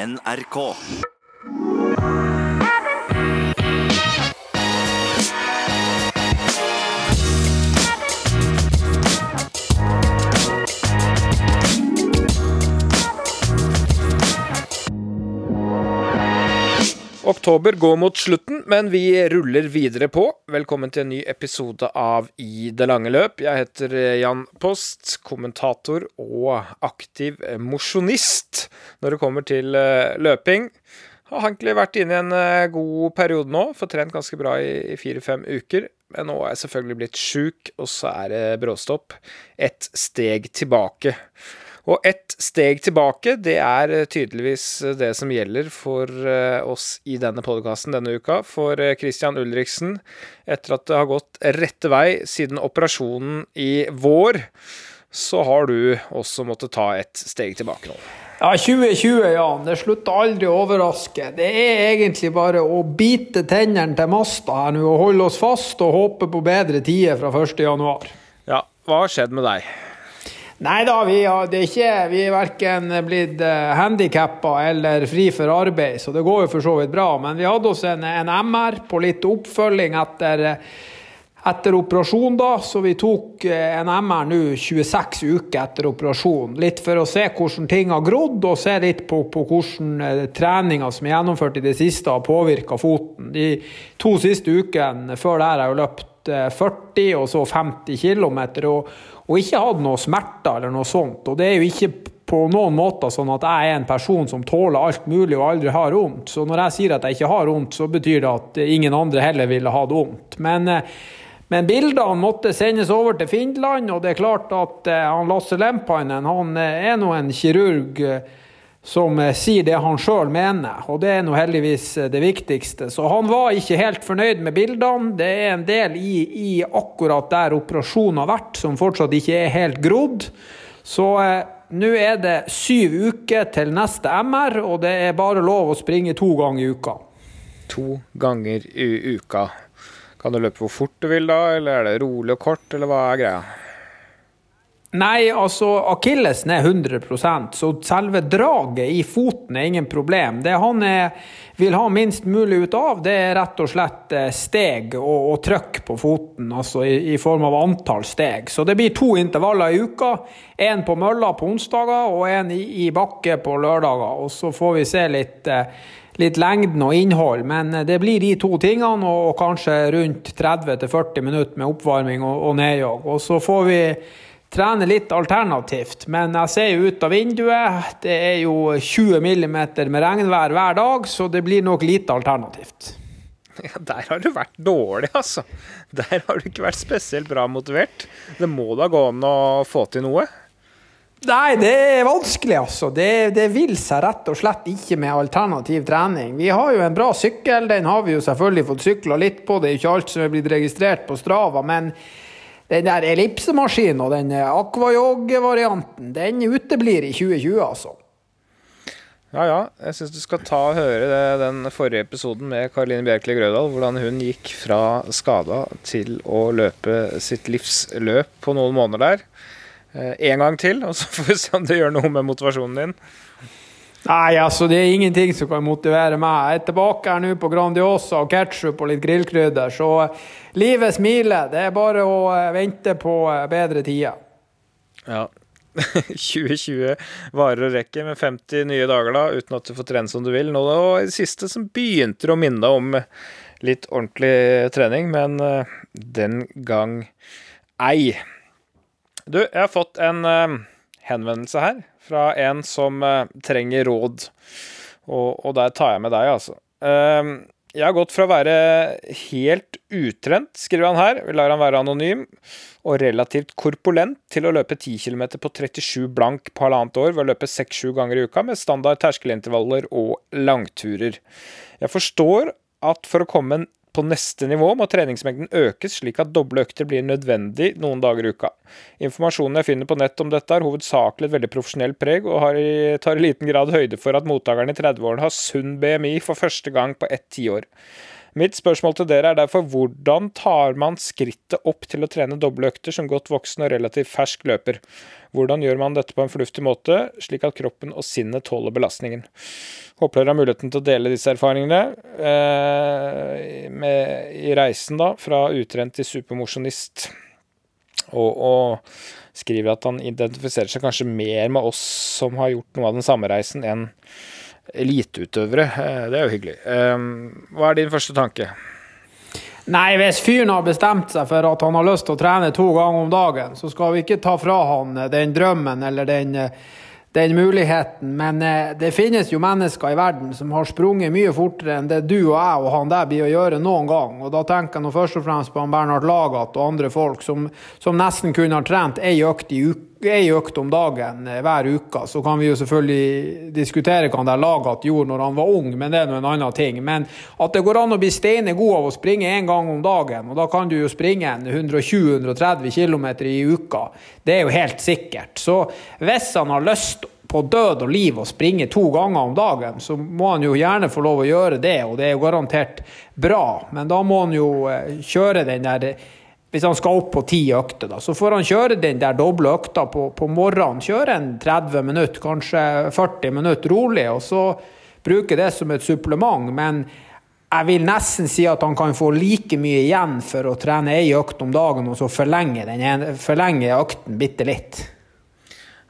NRK. Oktober går mot slutten, men vi ruller videre på. Velkommen til en ny episode av I det lange løp. Jeg heter Jan Post, kommentator og aktiv mosjonist når det kommer til eh, løping. Har egentlig vært inne i en eh, god periode nå, får trent ganske bra i fire-fem uker. Men nå er jeg selvfølgelig blitt sjuk, og så er det bråstopp. Et steg tilbake. Og ett steg tilbake, det er eh, tydeligvis eh, det som gjelder for eh, oss i denne podkasten denne uka. For Christian Ulriksen, etter at det har gått rette vei siden operasjonen i vår, så har du også måttet ta et steg tilbake nå. Ja, 2020, Jan. Det slutter aldri å overraske. Det er egentlig bare å bite tennene til masta her nå og holde oss fast og håpe på bedre tider fra 1.1. Ja, hva har skjedd med deg? Nei da, vi, er ikke, vi er verken blitt eh, handikappa eller fri for arbeid, så det går jo for så vidt bra. Men vi hadde oss en, en MR på litt oppfølging etter, etter operasjon, da. Så vi tok eh, en MR nå 26 uker etter operasjon. Litt for å se hvordan ting har grodd, og se litt på, på hvordan treninga som er gjennomført i det siste, har påvirka foten. De to siste ukene før der har jeg løpt 40 og så 50 km. Og, og ikke hatt noe smerter eller noe sånt. Og det er jo ikke på noen måter sånn at jeg er en person som tåler alt mulig og aldri har vondt. Så når jeg sier at jeg ikke har vondt, så betyr det at ingen andre heller ville hatt vondt. Men, eh, men bildene måtte sendes over til Finland, og det er klart at eh, han Lasse Lempainen han eh, er nå en kirurg som sier det han sjøl mener, og det er nå heldigvis det viktigste. Så han var ikke helt fornøyd med bildene. Det er en del i, i akkurat der operasjonen har vært som fortsatt ikke er helt grodd. Så eh, nå er det syv uker til neste MR, og det er bare lov å springe to ganger i uka. To ganger i uka. Kan du løpe hvor fort du vil da, eller er det rolig og kort, eller hva er greia? Nei, altså akillesen er 100 så selve draget i foten er ingen problem. Det han er, vil ha minst mulig ut av, det er rett og slett eh, steg og, og trøkk på foten, altså i, i, form av antall steg. Så det blir to intervaller i uka. Én på mølla på onsdager og én i, i, bakke på lørdager. Og så får vi se litt, eh, litt lengden og innhold, men eh, det blir de to tingene og, og kanskje rundt 30-40 minutter med oppvarming og, og nedjogg. Og så får vi trene litt alternativt. Men jeg ser jo ut av vinduet. Det er jo 20 millimeter med regnvær hver dag, så det blir nok lite alternativt. Ja, der har du vært dårlig, altså. Der har du ikke vært spesielt bra motivert. Det må da gå an å få til noe? Nei, det er vanskelig, altså. Det, det, vil seg rett og slett ikke med alternativ trening. Vi har jo en bra sykkel, den har vi jo selvfølgelig fått sykla litt på. Det er jo ikke alt som er blitt registrert på Strava. men den der ellipsemaskinen og den aquajog-varianten, den uteblir i 2020, altså. Ja ja, jeg syns du skal ta og høre det, den forrige episoden med Karoline Bjerkeli Grødal. Hvordan hun gikk fra skada til å løpe sitt livsløp på noen måneder der. Eh, en gang til, og så får vi se om det gjør noe med motivasjonen din. Nei, altså det er ingenting som kan motivere meg. Jeg er tilbake her nå på Grandiosa og ketsjup og litt grillkrydder, så livet smiler. Det er bare å eh, vente på eh, bedre tider. Ja. 2020 varer og rekker med 50 nye dager da, uten at du får trene som du vil. Nå var det siste som begynte å minne deg om litt ordentlig trening, men den gang ei. Du, jeg har fått en henvendelse her fra en som uh, trenger råd. Og, og, der tar jeg med deg, altså. Uh, jeg har gått fra å være helt utrent, skriver han her, vi lar han være anonym, og relativt korpulent til å løpe 10 km på 37 blank på halvannet år ved å løpe 6-7 ganger i uka med standard terskelintervaller og langturer. Jeg forstår at for å komme på neste nivå må treningsmengden økes slik at doble økter blir nødvendig noen dager i uka. Informasjonen jeg finner på nett om dette har hovedsakelig et veldig profesjonelt preg, og i, tar i liten grad høyde for at mottakerne i 30-årene har sunn BMI for første gang på ett tiår. Mitt spørsmål til dere er derfor hvordan tar man skrittet opp til å trene doble økter som godt voksen og relativt fersk løper? Hvordan gjør man dette på en fornuftig måte, slik at kroppen og sinnet tåler belastningen? Håper dere har muligheten til å dele disse erfaringene eh, med, i reisen da, fra utrent til supermosjonist. Og, og, skriver at han identifiserer seg kanskje mer med oss som har gjort noe av den samme reisen, enn eliteutøvere. Eh, det er jo hyggelig. Ehm, hva er din første tanke? Nei, hvis fyren har bestemt seg for at han har lyst til å trene to ganger om dagen, så skal vi ikke ta fra han den drømmen eller den, den muligheten. Men eh, det finnes jo mennesker i verden som har sprunget mye fortere enn det du og jeg og han der blir å gjøre noen gang. Og da tenker jeg nå først og fremst på han Bernhard Lagat og andre folk som, som nesten kunne ha trent ei økt økt om dagen eh, hver uke. Så kan vi jo selvfølgelig diskutere hva han der Lagat gjorde når han var ung, men det er nå en annen ting. Men at det går an å bli steine god av å springe én gang om dagen, og da kan du jo springe 120-130 km i uka, det er jo helt sikkert. Så hvis han har lyst på død og liv å springe to ganger om dagen, så må han jo gjerne få lov å gjøre det, og det er jo garantert bra. Men da må han jo eh, kjøre den der hvis han skal opp på ti økter, da, så får han kjøre den der doble økta på, på morgenen. Kjøre en 30 minutter, kanskje 40 minutter rolig, og så bruke det som et supplement. Men jeg vil nesten si at han kan få like mye igjen for å trene ei økt om dagen, og så forlenge, den, forlenge økten bitte litt.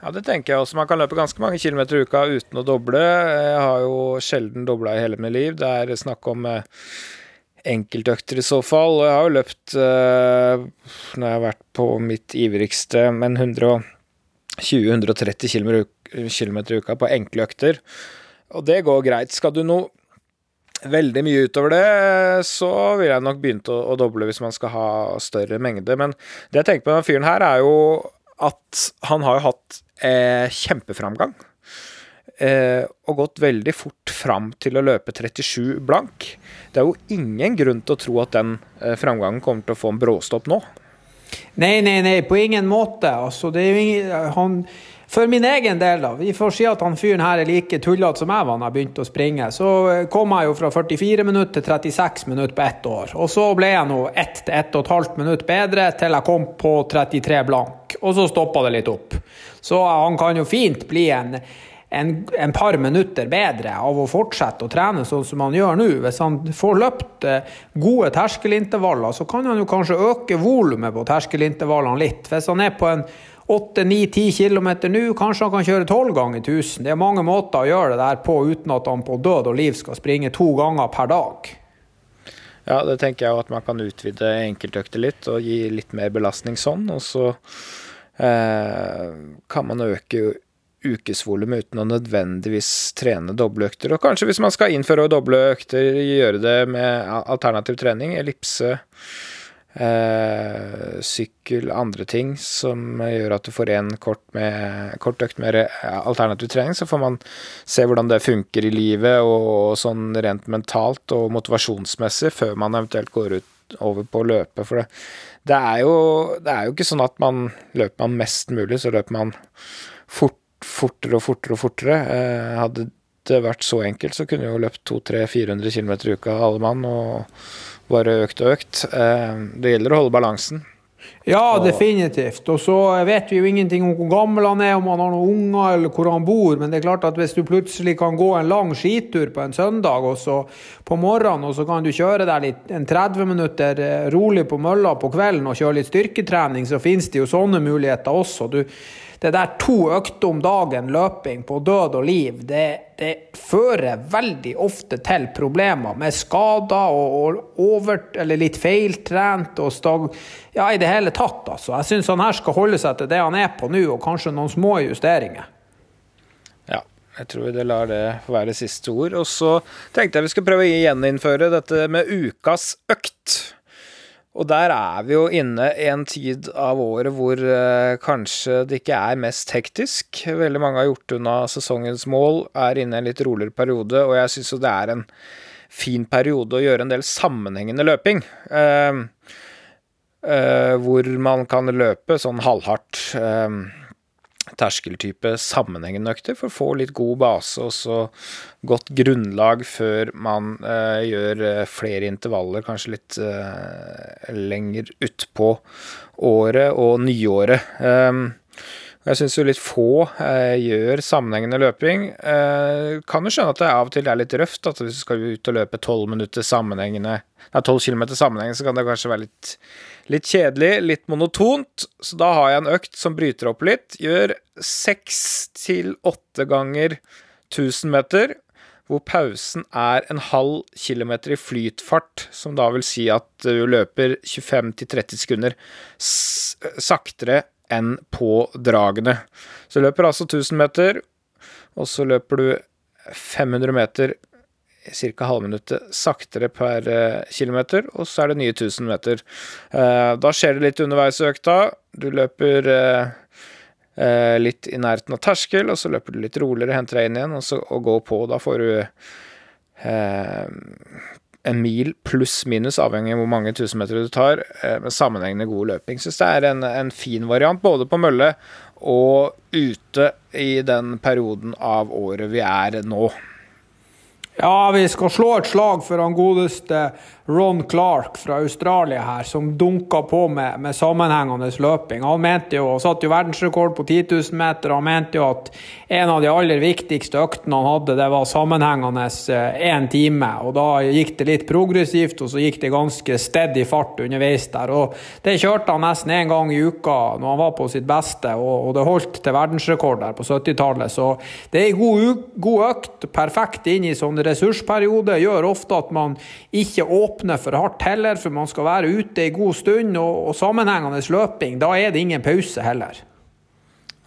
Ja, det tenker jeg også. Man kan løpe ganske mange kilometer i uka uten å doble. Jeg har jo sjelden dobla i hele mitt liv. Det er snakk om eh, enkeltøkter i så fall. Og jeg har jo løpt, uh, når jeg har vært på mitt ivrigste, men 120-130 km i uka på enkle økter. Og det går greit. Skal du noe veldig mye utover det, så vil jeg nok begynt å, å, doble hvis man skal ha større mengde. Men det jeg tenker på denne fyren her, er jo at han har jo hatt eh, kjempeframgang. Eh, og gått veldig fort fram til å løpe 37 blank. Det er jo ingen grunn til å tro at den eh, framgangen kommer til å få en bråstopp nå. Nei, nei, nei, på ingen måte. Altså, det er jo ingen, han, for min egen del, da. Vi får si at han fyren her er like tullete som jeg var da jeg begynte å springe. Så eh, kom jeg jo fra 44 minutter til 36 minutter på ett år. Og så ble jeg nå 1 til 1 12 minutter bedre til jeg kom på 33 blank. Og så stoppa det litt opp. Så han kan jo fint bli en en, en, par minutter bedre av å fortsette å trene sånn som han gjør nå. Hvis han får løpt eh, gode terskelintervaller, så kan han jo kanskje øke volumet på terskelintervallene litt. Hvis han er på en 8-9-10 km nå, kanskje han kan kjøre 12 ganger 1000. Det er mange måter å gjøre det der på uten at han på død og liv skal springe to ganger per dag. Ja, det tenker jeg at man kan utvide enkeltøkter litt og gi litt mer belastning sånn. Og så kan man øke ukesvolum uten å nødvendigvis trene doble økter. Og kanskje hvis man skal innføre doble økter, gjøre det med alternativ trening, ellipse, eh, sykkel, andre ting som gjør at du får en kort, kort økt med alternativ trening. Så får man se hvordan det funker i livet og sånn rent mentalt og motivasjonsmessig før man eventuelt går ut over på å løpe. For det, det, er, jo, det er jo ikke sånn at man løper man mest mulig, så løper man fort fortere og fortere og fortere. Eh, hadde det vært så enkelt, så kunne vi jo løpt 200-400 km i uka alle mann, og bare økt og økt. Eh, det gjelder å holde balansen. Ja, definitivt. Og så vet vi jo ingenting om hvor gammel han er, om han har noen unger eller hvor han bor. Men det er klart at hvis du plutselig kan gå en lang skitur på en søndag og så på morgenen, og så kan du kjøre deg litt, en 30 minutter eh, rolig på mølla på kvelden og kjøre litt styrketrening, så finnes det jo sånne muligheter også. Du, det der to økter om dagen løping på død og liv, det, det fører veldig ofte til problemer med skader og, og over, eller litt feiltrent og stag... Ja, i det hele tatt, altså. Jeg syns han her skal holde seg til det han er på nå, og kanskje noen små justeringer. Ja, jeg tror det lar det få være siste ord. Og så tenkte jeg vi skulle prøve å gjeninnføre dette med ukas økt. Og der er vi jo inne en tid av året hvor eh, kanskje det ikke er mest hektisk. Veldig mange har gjort unna sesongens mål, er inne i en litt roligere periode, og jeg syns jo det er en fin periode å gjøre en del sammenhengende løping. Eh, eh, hvor man kan løpe sånn halvhardt. Eh, terskeltype sammenhengende økter for å få litt god base og så godt grunnlag før man eh, gjør eh, flere intervaller, kanskje litt eh, lenger utpå året og nyåret. Um, jeg syns jo litt få eh, gjør sammenhengende løping. Eh, kan jo skjønne at det av og til er litt røft. At hvis du skal ut og løpe 12 minutter sammenhengende Nei, 12 km sammenhengende, så kan det kanskje være litt, litt kjedelig, litt monotont. Så da har jeg en økt som bryter opp litt. Gjør seks til åtte ganger 1000 meter. Hvor pausen er en halv kilometer i flytfart, som da vil si at du løper 25-30 sekunder saktere enn på dragene. Så løper altså 1000 meter, og så løper du 500 meter ca. halvminuttet saktere per eh, kilometer, og så er det nye 1000 meter. Eh, da skjer det litt underveis i økta. Du løper eh, litt i nærheten av terskel, og så løper du litt roligere, henter deg inn igjen, og så og går på. Da får du en mil pluss minus, avhengig av hvor mange tusenmeter du tar, med sammenhengende god løping. Syns det er en, en, fin variant, både på mølle og ute i den perioden av året vi er nå. Ja, vi skal slå et slag for han godeste Ron Clark fra Australia her, som dunka på med, med sammenhengende løping. Han mente jo, han satt jo verdensrekord på 10 000 meter, han mente jo at en av de aller viktigste øktene han hadde, det var sammenhengende én eh, time. Og da gikk det litt progressivt, og så gikk det ganske steady fart underveis der. Og det kjørte han nesten én gang i uka når han var på sitt beste, og, og det holdt til verdensrekord der på 70-tallet. Så det er ei god, god økt, perfekt inn i sånn ressursperiode. Gjør ofte at man ikke åpner åpne for hardt heller, for man skal være ute en god stund. Og, og sammenhengende løping, da er det ingen pause heller.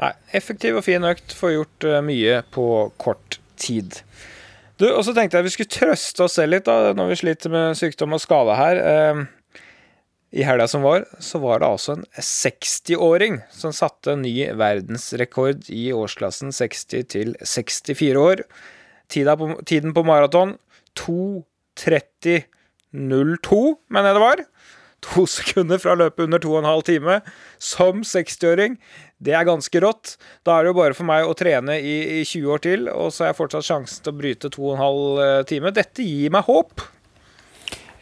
Nei, effektiv og fin økt får gjort uh, mye på kort tid. Du, og så tenkte jeg vi skulle trøste oss selv litt da, når vi sliter med sykdom og skade her. Uh, I helga som var, så var det altså en 60-åring som satte ny verdensrekord i årsklassen 60 til 64 år. Tiden på maraton 2.30 02, mener jeg det var. To sekunder fra løpet under 2,5 time. Som 60-åring. Det er ganske rått. Da er det jo bare for meg å trene i, i 20 år til, og så har jeg fortsatt sjansen til å bryte 2,5 time. Dette gir meg håp.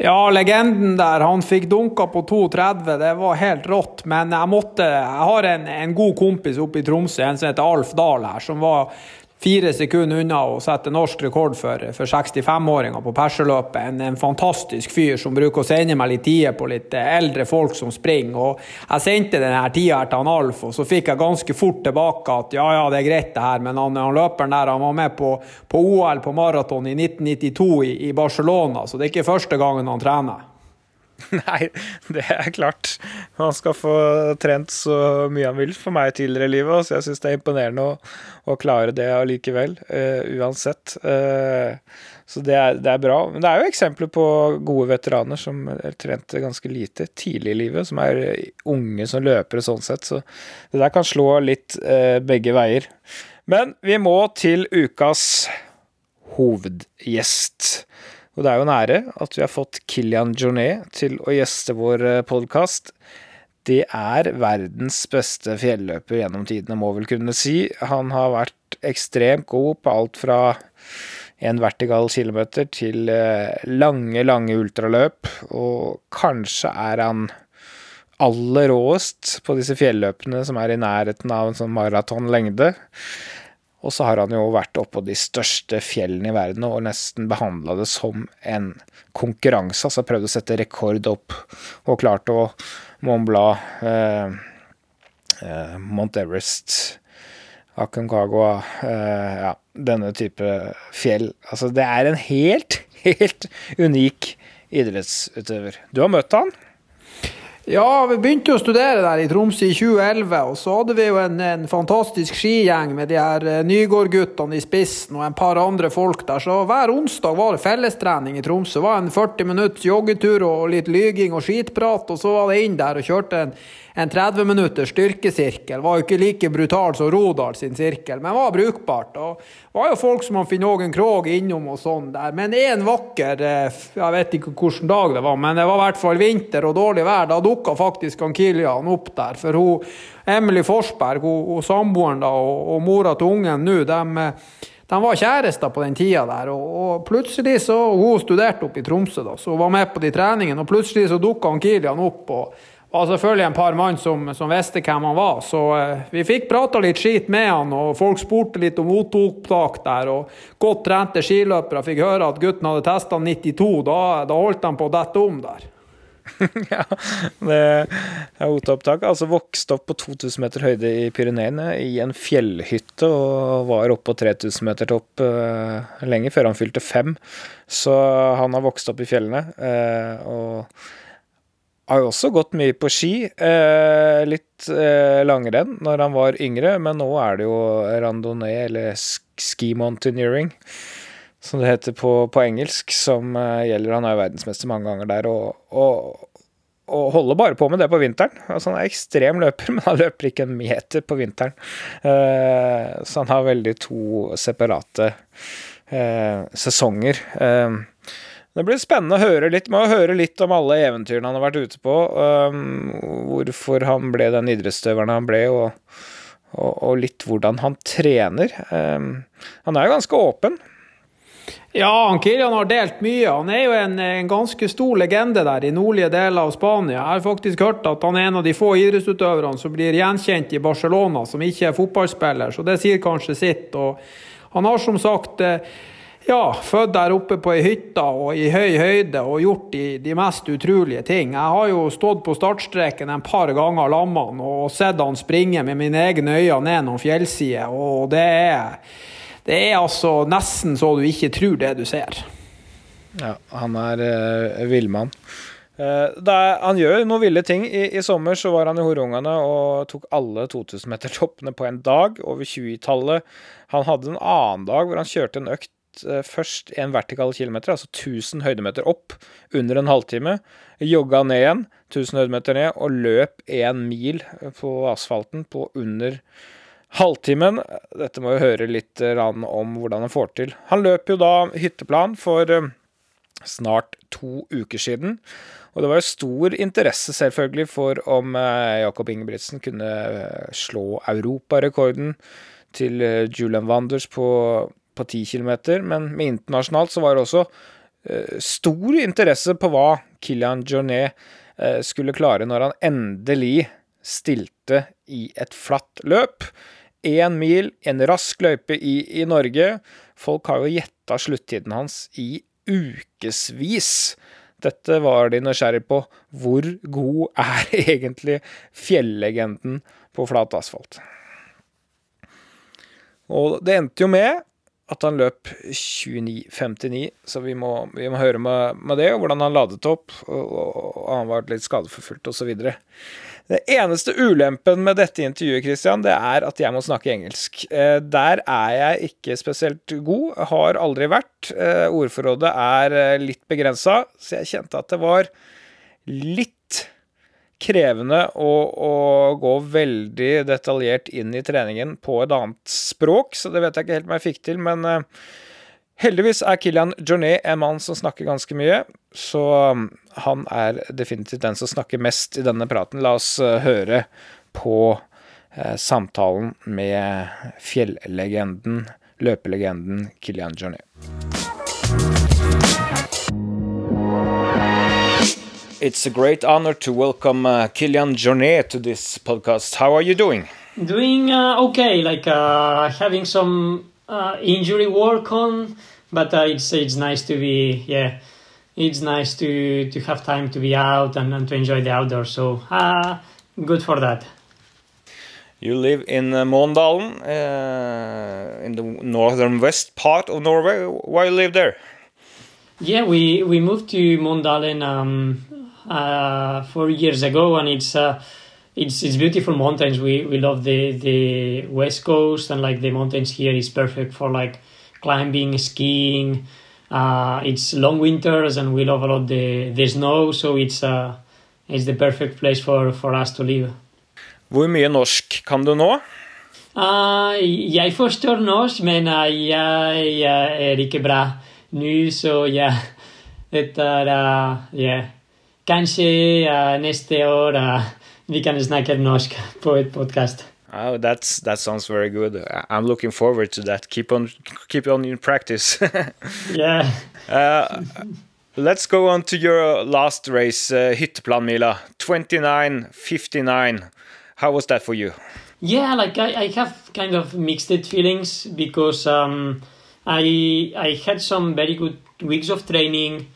Ja, legenden der. Han fikk dunka på 2,30. Det var helt rått. Men jeg måtte Jeg har en, en god kompis oppe i Tromsø, en som heter Alf Dahl her, som var fire sekunder unna å sette norsk rekord for, for 65-åringer på perseløpet. En, en, fantastisk fyr som bruker å sende meg litt tider på litt eh, eldre folk som springer. Og jeg sendte denne tida til han Alf, og så fikk jeg ganske fort tilbake at ja, ja, det er greit det her, men han, han løperen der han var med på, på OL på maraton i 1992 i, i Barcelona, så det er ikke første gangen han trener. Nei, det er klart. Han skal få trent så mye han vil for meg tidligere i livet, så jeg syns det er imponerende å, å klare det allikevel, uh, uansett. Uh, så det er, det er, bra. Men det er jo eksempler på gode veteraner som trente ganske lite tidlig i livet, som er unge som løpere sånn sett, så det der kan slå litt uh, begge veier. Men vi må til ukas hovedgjest. Og det er jo en ære at vi har fått Kilian Journet til å gjeste vår eh, podkast. Det er verdens beste fjelløper gjennom tidene, må vel kunne si. Han har vært ekstremt god på alt fra en vertikal kilometer til eh, lange, lange ultraløp, og kanskje er han aller råest på disse fjelløpene som er i nærheten av en sånn maratonlengde. Og så har han jo vært oppå de største fjellene i verden og nesten behandla det som en konkurranse. Altså prøvd å sette rekord opp og klart å Mont Blanc, eh, eh, Mount Everest, Aconcagua eh, Ja, denne type fjell. Altså, det er en helt, helt unik idrettsutøver. Du har møtt han? Ja, vi begynte å studere der i Tromsø i 2011, og så hadde vi jo en, en fantastisk skigjeng med de her uh, Nygård-guttene i spissen og en par andre folk der. Så hver onsdag var det fellestrening i Tromsø. Det var en 40 minutts joggetur og litt lyging og skitprat, og så var det inn der og kjørte en, en 30 minutters styrkesirkel. Var jo ikke like brutal som Rodal sin sirkel, men var brukbart. Og det var jo folk som Finn Ågen Krog innom og sånn der. Men en vakker eh, Jeg vet ikke hvilken dag det var, men det var i hvert fall vinter og dårlig vær. Da dukka faktisk han Kilian opp der. For hun, Emily Forsberg, hun, hun samboeren da, og, og mora til ungen nå, de de var kjærester på den tida der, og, og plutselig så Hun studerte oppe i Tromsø, da, så hun var med på de treningene, og plutselig så dukka Kilian opp. og var selvfølgelig en par mann som, som, visste hvem han var, så eh, vi fikk prata litt skit med han, og folk spurte litt om O2-opptak der, og godt trente skiløpere fikk høre at gutten hadde testa 92, da, da holdt han på å dette om der. ja, det er OT-opptak. Altså vokste opp på 2000 meter høyde i Pyreneene, i en fjellhytte, og var oppe på 3000 meter topp uh, lenge før han fylte fem. Så han har vokst opp i fjellene. Uh, og har jo også gått mye på ski. Eh, litt langrenn når han var yngre, men nå er det jo randonee, eller ski mountaineering som det heter på, på engelsk, som eh, gjelder. Han er jo verdensmester mange ganger der, og, og, og, holder bare på med det på vinteren. Altså, han er ekstrem løper, men han løper ikke en meter på vinteren. Uh, så han har veldig to separate uh, sesonger. Det blir spennende å høre litt. Må høre litt om alle eventyrene han har vært ute på. Um, hvorfor han ble den idrettsutøveren han ble, og, og, litt hvordan han trener. Um, han er jo ganske åpen. Ja, han Kilian har delt mye. Han er jo en, en, ganske stor legende der i nordlige deler av Spania. Jeg har faktisk hørt at han er en av de få idrettsutøverne som blir gjenkjent i Barcelona, som ikke er fotballspiller, så det sier kanskje sitt. Og han har som sagt eh, ja, født der oppe på ei hytte og i høy høyde og gjort de, de, mest utrolige ting. Jeg har jo stått på startstreken en par ganger lammene og sett han springe med mine egne øyne ned noen fjellsider, og det er det er altså nesten så du ikke tror det du ser. Ja, han er uh, villmann. Uh, han gjør noen ville ting. I, I, sommer så var han i Horungane og tok alle 2000-metertoppene på en dag over 20-tallet. Han hadde en annen dag hvor han kjørte en økt først en vertikal kilometer, altså 1000 høydemeter opp, under en halvtime. Jogga ned igjen, 1000 høydemeter ned, og løp én mil på asfalten på under halvtimen. Dette må vi høre litt eh, om hvordan han får til. Han løp jo da hytteplan for eh, snart to uker siden. Og det var jo stor interesse selvfølgelig for om eh, Jakob Ingebrigtsen kunne slå europarekorden til Julian Wanders på, på 10 km. Men med internasjonalt så var det også stor interesse på hva Kilian Jornet skulle klare når han endelig stilte i et flatt løp én mil, en rask løype i, i Norge. Folk har jo gjetta sluttiden hans i ukevis. Dette var de nysgjerrig på. Hvor god er egentlig fjellegenden på flat asfalt? Og det endte jo med at han løp 29,59, så vi må, vi må høre med, med, det, og hvordan han ladet opp, og, og, og han var litt skadeforfulgt osv. Det eneste ulempen med dette intervjuet Christian, det er at jeg må snakke engelsk. Eh, der er jeg ikke spesielt god, har aldri vært. Eh, ordforrådet er eh, litt begrensa, så jeg kjente at det var litt krevende å, å, gå veldig detaljert inn i treningen på et annet språk, så det vet jeg ikke helt om jeg fikk til, men Heldigvis er Kilian Journey en mann som snakker ganske mye, så um, han er definitivt den som snakker mest i denne praten. La oss uh, høre på eh, samtalen med fjellegenden, løpelegenden Kilian Journey. It's a great honor to welcome uh, Kilian Jornet to this podcast. How are you doing? Doing uh, okay, like uh, having some uh, injury work on, but uh, it's it's nice to be yeah, it's nice to to have time to be out and, and to enjoy the outdoors. So uh, good for that. You live in uh, Måndalen, uh, in the northern west part of Norway. Why you live there? Yeah, we we moved to Måndalen um, uh, four years ago, and it's uh, it's it's beautiful mountains. We we love the the west coast and like the mountains here is perfect for like climbing, skiing. Uh, it's long winters and we love a lot the the snow, so it's uh it's the perfect place for, for us to live. Hvor mye norsk kan du nå? Uh, jeg forstår norsk, men uh, jeg, jeg er ikke bra nå, så ja Etter uh, yeah. Kanskje uh, neste år uh, vi kan snakke norsk på et podkast. Oh, that's that sounds very good. I'm looking forward to that. Keep on, keep on in practice. yeah. Uh, let's go on to your last race, uh, Hytteplanmila, 29.59. How was that for you? Yeah, like I, I have kind of mixed feelings because um, I I had some very good weeks of training,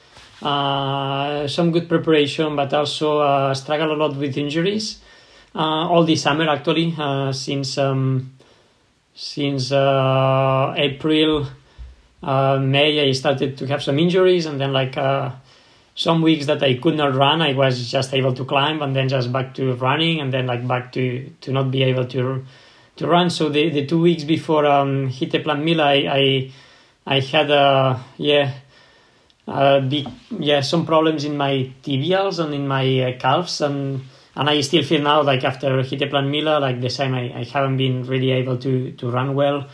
uh, some good preparation, but also uh, struggle a lot with injuries uh, all this summer actually uh, since um, since uh, April May I started to have some injuries and then like some weeks that I could not run, I was just able to climb and then just back to running and then like back to to not be able to to run. So the, the two weeks before um, Hytteplanmila, I, I I had a yeah uh, big yeah some problems in my tibials and in my uh, calves and and I still feel now like after Hytteplanmila like the same I, I haven't been really able to to run well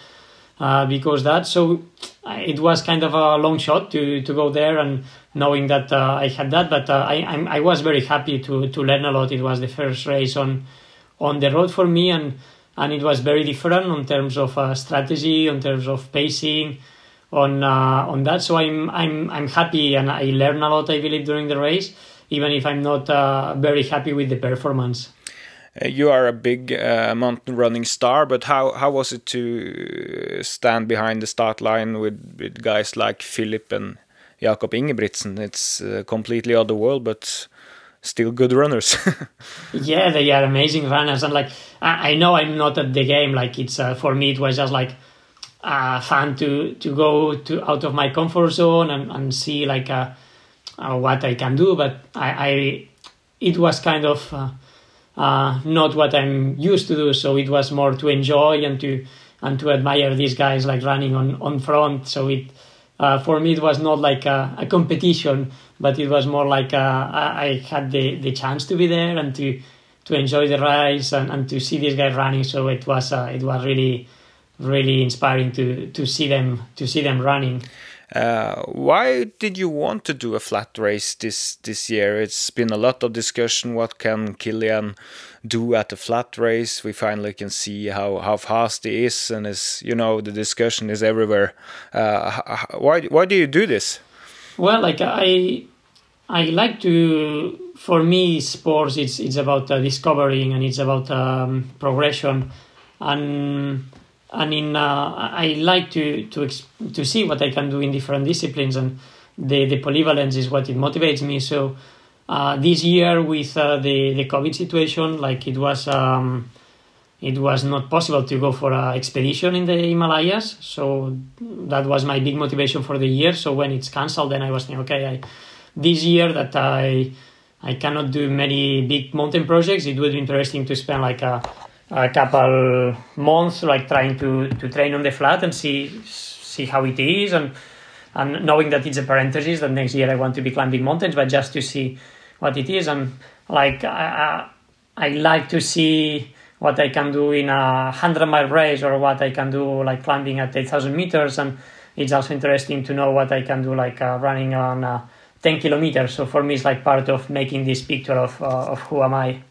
uh, because that. So it was kind of a long shot to to go there and knowing that uh, I had that but uh, I I'm, I was very happy to to learn a lot. It was the first race on on the road for me and and it was very different in terms of uh, strategy in terms of pacing on uh, on that so I'm I'm I'm happy and I learn a lot I believe during the race even if I'm not uh, very happy with the performance. Uh, you are a big uh, mountain running star, but how, how was it to stand behind the start line with, with guys like Philip and Jakob Ingebrigtsen? It's a completely other world, but still good runners. yeah, they are amazing runners, and like I, I, know I'm not at the game. Like it's uh, for me, it was just like uh, fun to to go to out of my comfort zone and, and see like uh, uh, what I can do, but I, I it was kind of uh, uh, not what I'm used to do. So it was more to enjoy and to and to admire these guys like running on on front. So it uh, for me it was not like a, a competition, but it was more like a, I, had the the chance to be there and to to enjoy the race and, and to see these guys running. So it was uh, it was really really inspiring to to see them to see them running. Uh, why did you want to do a flat race this this year? It's been a lot of discussion. What can Kilian do at a flat race? We finally can see how, how fast he is, and is you know the discussion is everywhere. Uh, why why do you do this? Well, like I I like to. For me, sports it's it's about uh, discovering and it's about um, progression, and I mean, uh, I like to to to see what I can do in different disciplines, and the the polyvalence is what it motivates me. So uh, this year with uh, the the COVID situation, like it was. Um, it was not possible to go for an expedition in the Himalayas, so that was my big motivation for the year. So when it's cancelled, then I was thinking, okay, I, this year that I I cannot do many big mountain projects, it would be interesting to spend like a a couple months like trying to to train on the flat and see see how it is and and knowing that it's a parenthesis that next year I want to be climbing mountains but just to see what it is. And like I, I, I like to see what I can do in a 100 mile race or what I can do like climbing at 8000 meters. And it's also interesting to know what I can do like uh, running on uh, 10 kilometers. So for me it's like part of making this picture of, uh, of who am I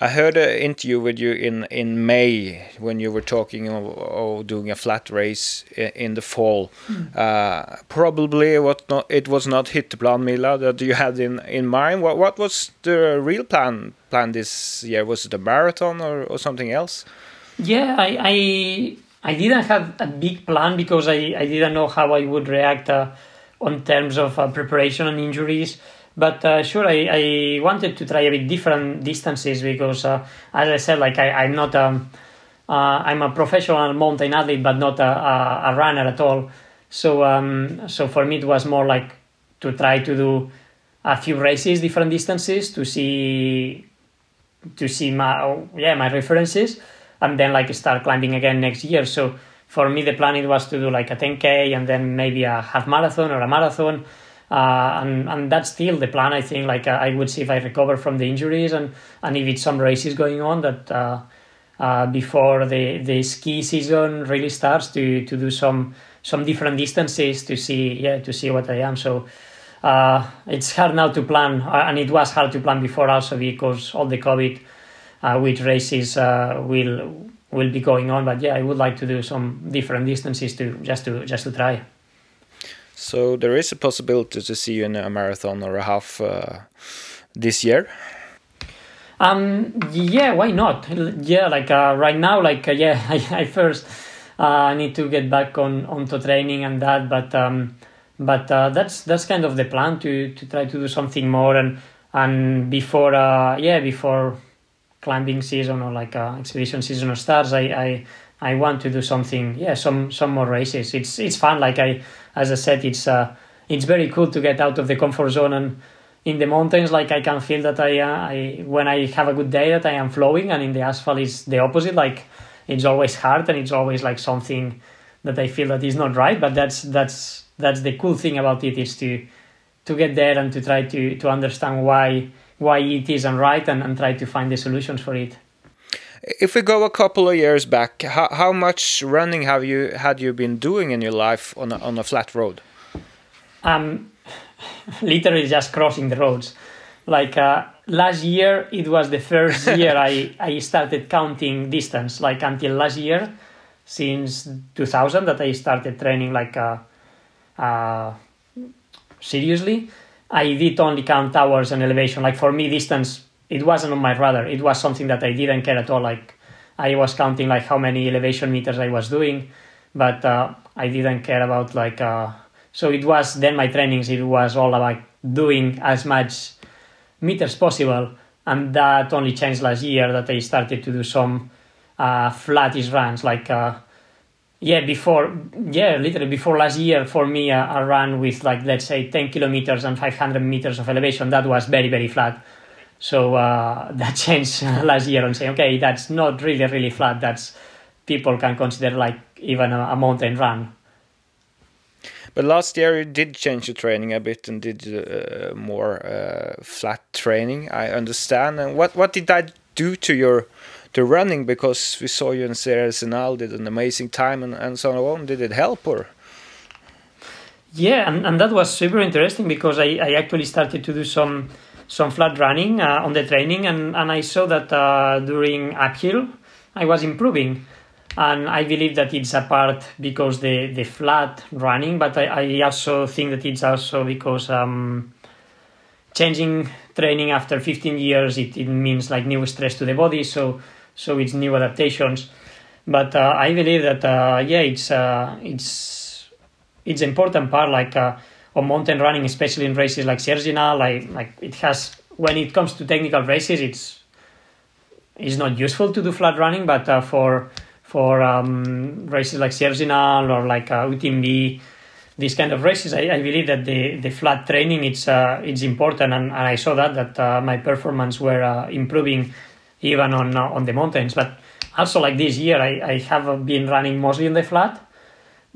I heard an interview with you in, in May when you were talking of, of doing a flat race in, in the fall. Mm. Uh, probably what not, it was not Hytteplanmila that you had in, in mind. What what was the real plan plan this year? Was it a marathon or, or something else? Yeah, I, I I didn't have a big plan because I, I didn't know how I would react uh, on terms of uh, preparation and injuries. But uh, sure, I, I wanted to try a bit different distances because, uh, as I said, like I, I'm not um, uh, I'm a professional mountain athlete, but not a, a, a runner at all. So um, so for me, it was more like to try to do a few races, different distances, to see to see my yeah my references, and then like start climbing again next year. So for me, the plan it was to do like a 10k and then maybe a half marathon or a marathon uh, and and that's still the plan. I think like I would see if I recover from the injuries and and if it's some races going on that. Uh, uh, before the, the ski season really starts to, to do some some different distances to see yeah to see what I am. So uh, it's hard now to plan, uh, and it was hard to plan before also because all the COVID, uh, which races uh, will will be going on. But yeah, I would like to do some different distances to just to just to try. So there is a possibility to see you in a marathon or a half uh, this year. Um, yeah, why not? Yeah, like uh, right now, like uh, yeah, I, I first uh, need to get back on onto training and that, but um, but uh, that's that's kind of the plan to to try to do something more and and before uh, yeah before climbing season or like uh, expedition season starts, I, I I want to do something yeah some some more races. It's it's fun. Like I as I said, it's uh, it's very cool to get out of the comfort zone and in the mountains like i can feel that i, uh, I when i have a good day that i am flowing and in the asphalt is the opposite like it's always hard and it's always like something that i feel that is not right but that's that's that's the cool thing about it is to to get there and to try to to understand why why it isn't right and, and try to find the solutions for it if we go a couple of years back how, how much running have you had you been doing in your life on a, on a flat road um literally just crossing the roads. Like uh, last year, it was the first year I, I started counting distance. Like until last year, since 2000, that I started training like uh, uh, seriously. I did only count hours and elevation. Like for me, distance it wasn't on my radar. It was something that I didn't care at all. Like I was counting like how many elevation meters I was doing, but uh, I didn't care about like uh, so it was then my trainings. It was all about doing as much meters possible, and that only changed last year that I started to do some uh, flattish runs. Like uh, yeah, before yeah, literally before last year for me uh, a run with like let's say 10 kilometers and 500 meters of elevation that was very very flat. So uh, that changed last year and saying okay, that's not really really flat. That's people can consider like even a, a mountain run but last year you did change your training a bit and did uh, more uh, flat training. I understand. And what what did that do to your to running? Because we saw you in Sierre Zinal did an amazing time and, and so on. Did it help or? Yeah, and, and that was super interesting because I, I actually started to do some some flat running uh, on the training and, and I saw that uh, during uphill I was improving and I believe that it's a part because the the flat running, but I, I also think that it's also because um, changing training after 15 years it, it means like new stress to the body, so so it's new adaptations. But uh, I believe that uh, yeah, it's uh, it's it's important part like uh, on mountain running, especially in races like Sierre Zinal, like like it has when it comes to technical races, it's it's not useful to do flat running, but uh, for for um, races like Sierre Zinal or like uh, UTMB, these kind of races, I, I, believe that the, the flat training it's uh, it's important, and, and I saw that that uh, my performance were uh, improving even on uh, on the mountains. But also like this year, I, I have been running mostly in the flat,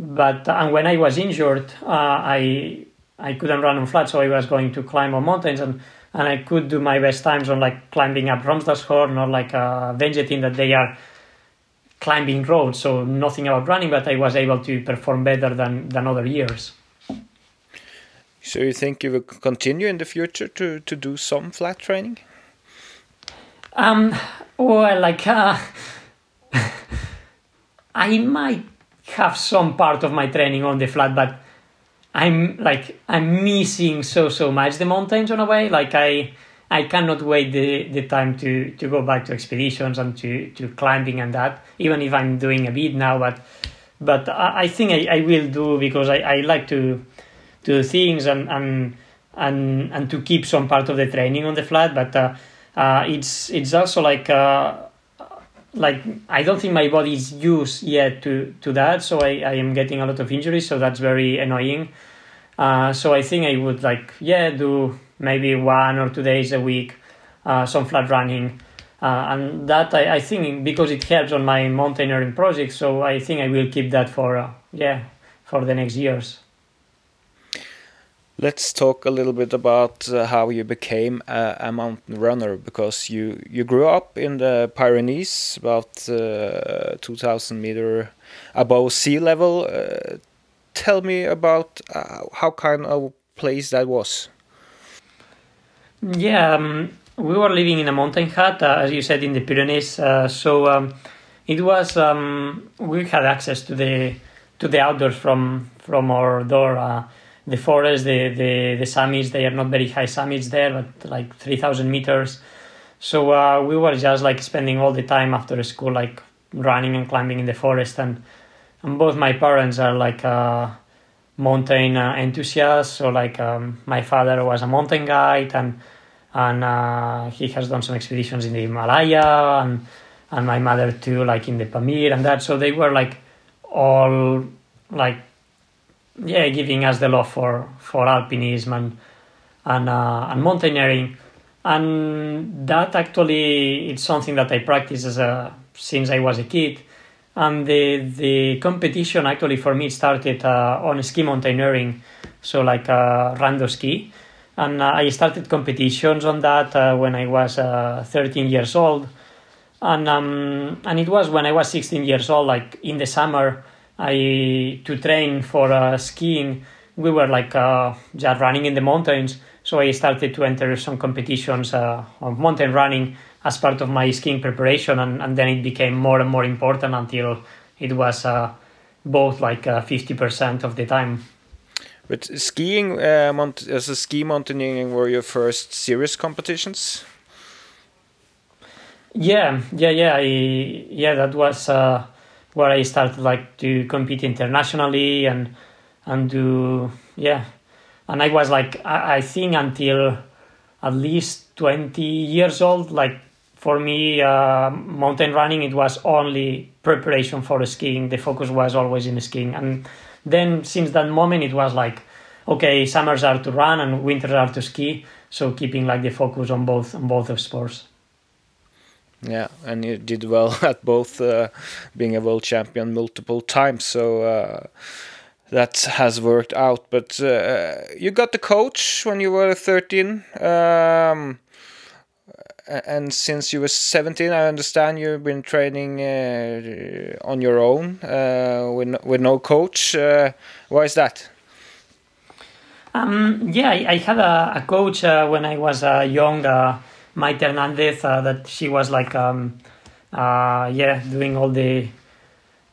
but uh, and when I was injured, I I couldn't run on flat, so I was going to climb on mountains and. And I could do my best times on like climbing up Romsdalshorn or like uh, Vengetind that they are climbing roads, so nothing about running, but I was able to perform better than, than other years. So you think you will continue in the future to, to do some flat training? Um, well, like uh, I might have some part of my training on the flat, but I'm like I'm missing so so much the mountains on a way. Like I I cannot wait the, the time to, to go back to expeditions and to, to climbing and that, even if I'm doing a bit now. But but I, I think I, I will do because I, I like to, to do things and, and and and to keep some part of the training on the flat. But uh, uh, it's it's also like uh, like I don't think my body is used yet to to that. So I, I am getting a lot of injuries. So that's very annoying. Uh, so I think I would like yeah do maybe one or two days a week, uh, some flat running. Uh, and that I, I, think because it helps on my mountaineering project, so I think I will keep that for uh, yeah for the next years. Let's talk a little bit about uh, how you became a, a, mountain runner because you you grew up in the Pyrenees, about uh, 2,000 meter above sea level. Uh, tell me about uh, how kind of place that was. Yeah, um, we were living in a mountain hut, uh, as you said, in the Pyrenees. Uh, so um, it was um, we had access to the to the outdoors from from our door. The forest, the, the the summits, they are not very high summits there, but like three thousand meters. So uh, we were just like spending all the time after school, like running and climbing in the forest. And, and both my parents are like uh, mountain uh, enthusiasts. So like um, my father was a mountain guide and and uh, he has done some expeditions in the Himalaya and and my mother too, like in the Pamir and that. So they were like all like yeah, giving us the love for for alpinism and and uh, and mountaineering, and that actually it's something that I practice as a since I was a kid. And the the competition actually for me started uh, on ski mountaineering, so like uh, rando ski, and uh, I started competitions on that uh, when I was uh, 13 years old, and um, and it was when I was 16 years old, like in the summer I to train for uh, skiing. We were like uh, just running in the mountains, so I started to enter some competitions uh, of mountain running as part of my skiing preparation, and, and then it became more and more important until it was uh, both like uh, fifty percent of the time. But skiing, uh, as a ski mountaineering, were your first serious competitions? Yeah, yeah, yeah. I, yeah, that was where I started like to compete internationally and and do yeah, and I was like I, I think until at least twenty years old like for me uh, mountain running it was only preparation for skiing. The focus was always in skiing. And then since that moment it was like okay summers are to run and winters are to ski. So keeping like the focus on both on both of sports yeah, and you did well at both, uh, being a world champion multiple times. So uh, that has worked out. But uh, you got the coach when you were 13. Um, and since you were 17, I understand you've been training uh, on your own uh, with, no, with no coach. Uh, why is that? Um, yeah, I, had a, a coach when I was young Maite Hernandez uh, that she was like um, uh, yeah doing all the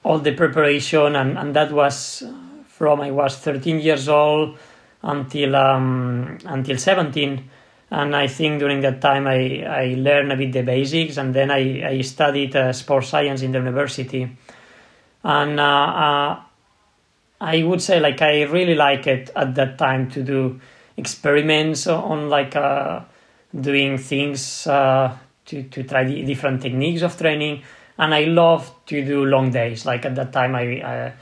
all the preparation and, and that was from I was 13 years old until um, until 17 and I think during that time I, I learned a bit the basics and then I, I studied uh, sports science in the university. And uh, uh, I would say like I really like it at that time to do experiments on like uh, doing things uh, to, to try different techniques of training. And I love to do long days. Like at that time, I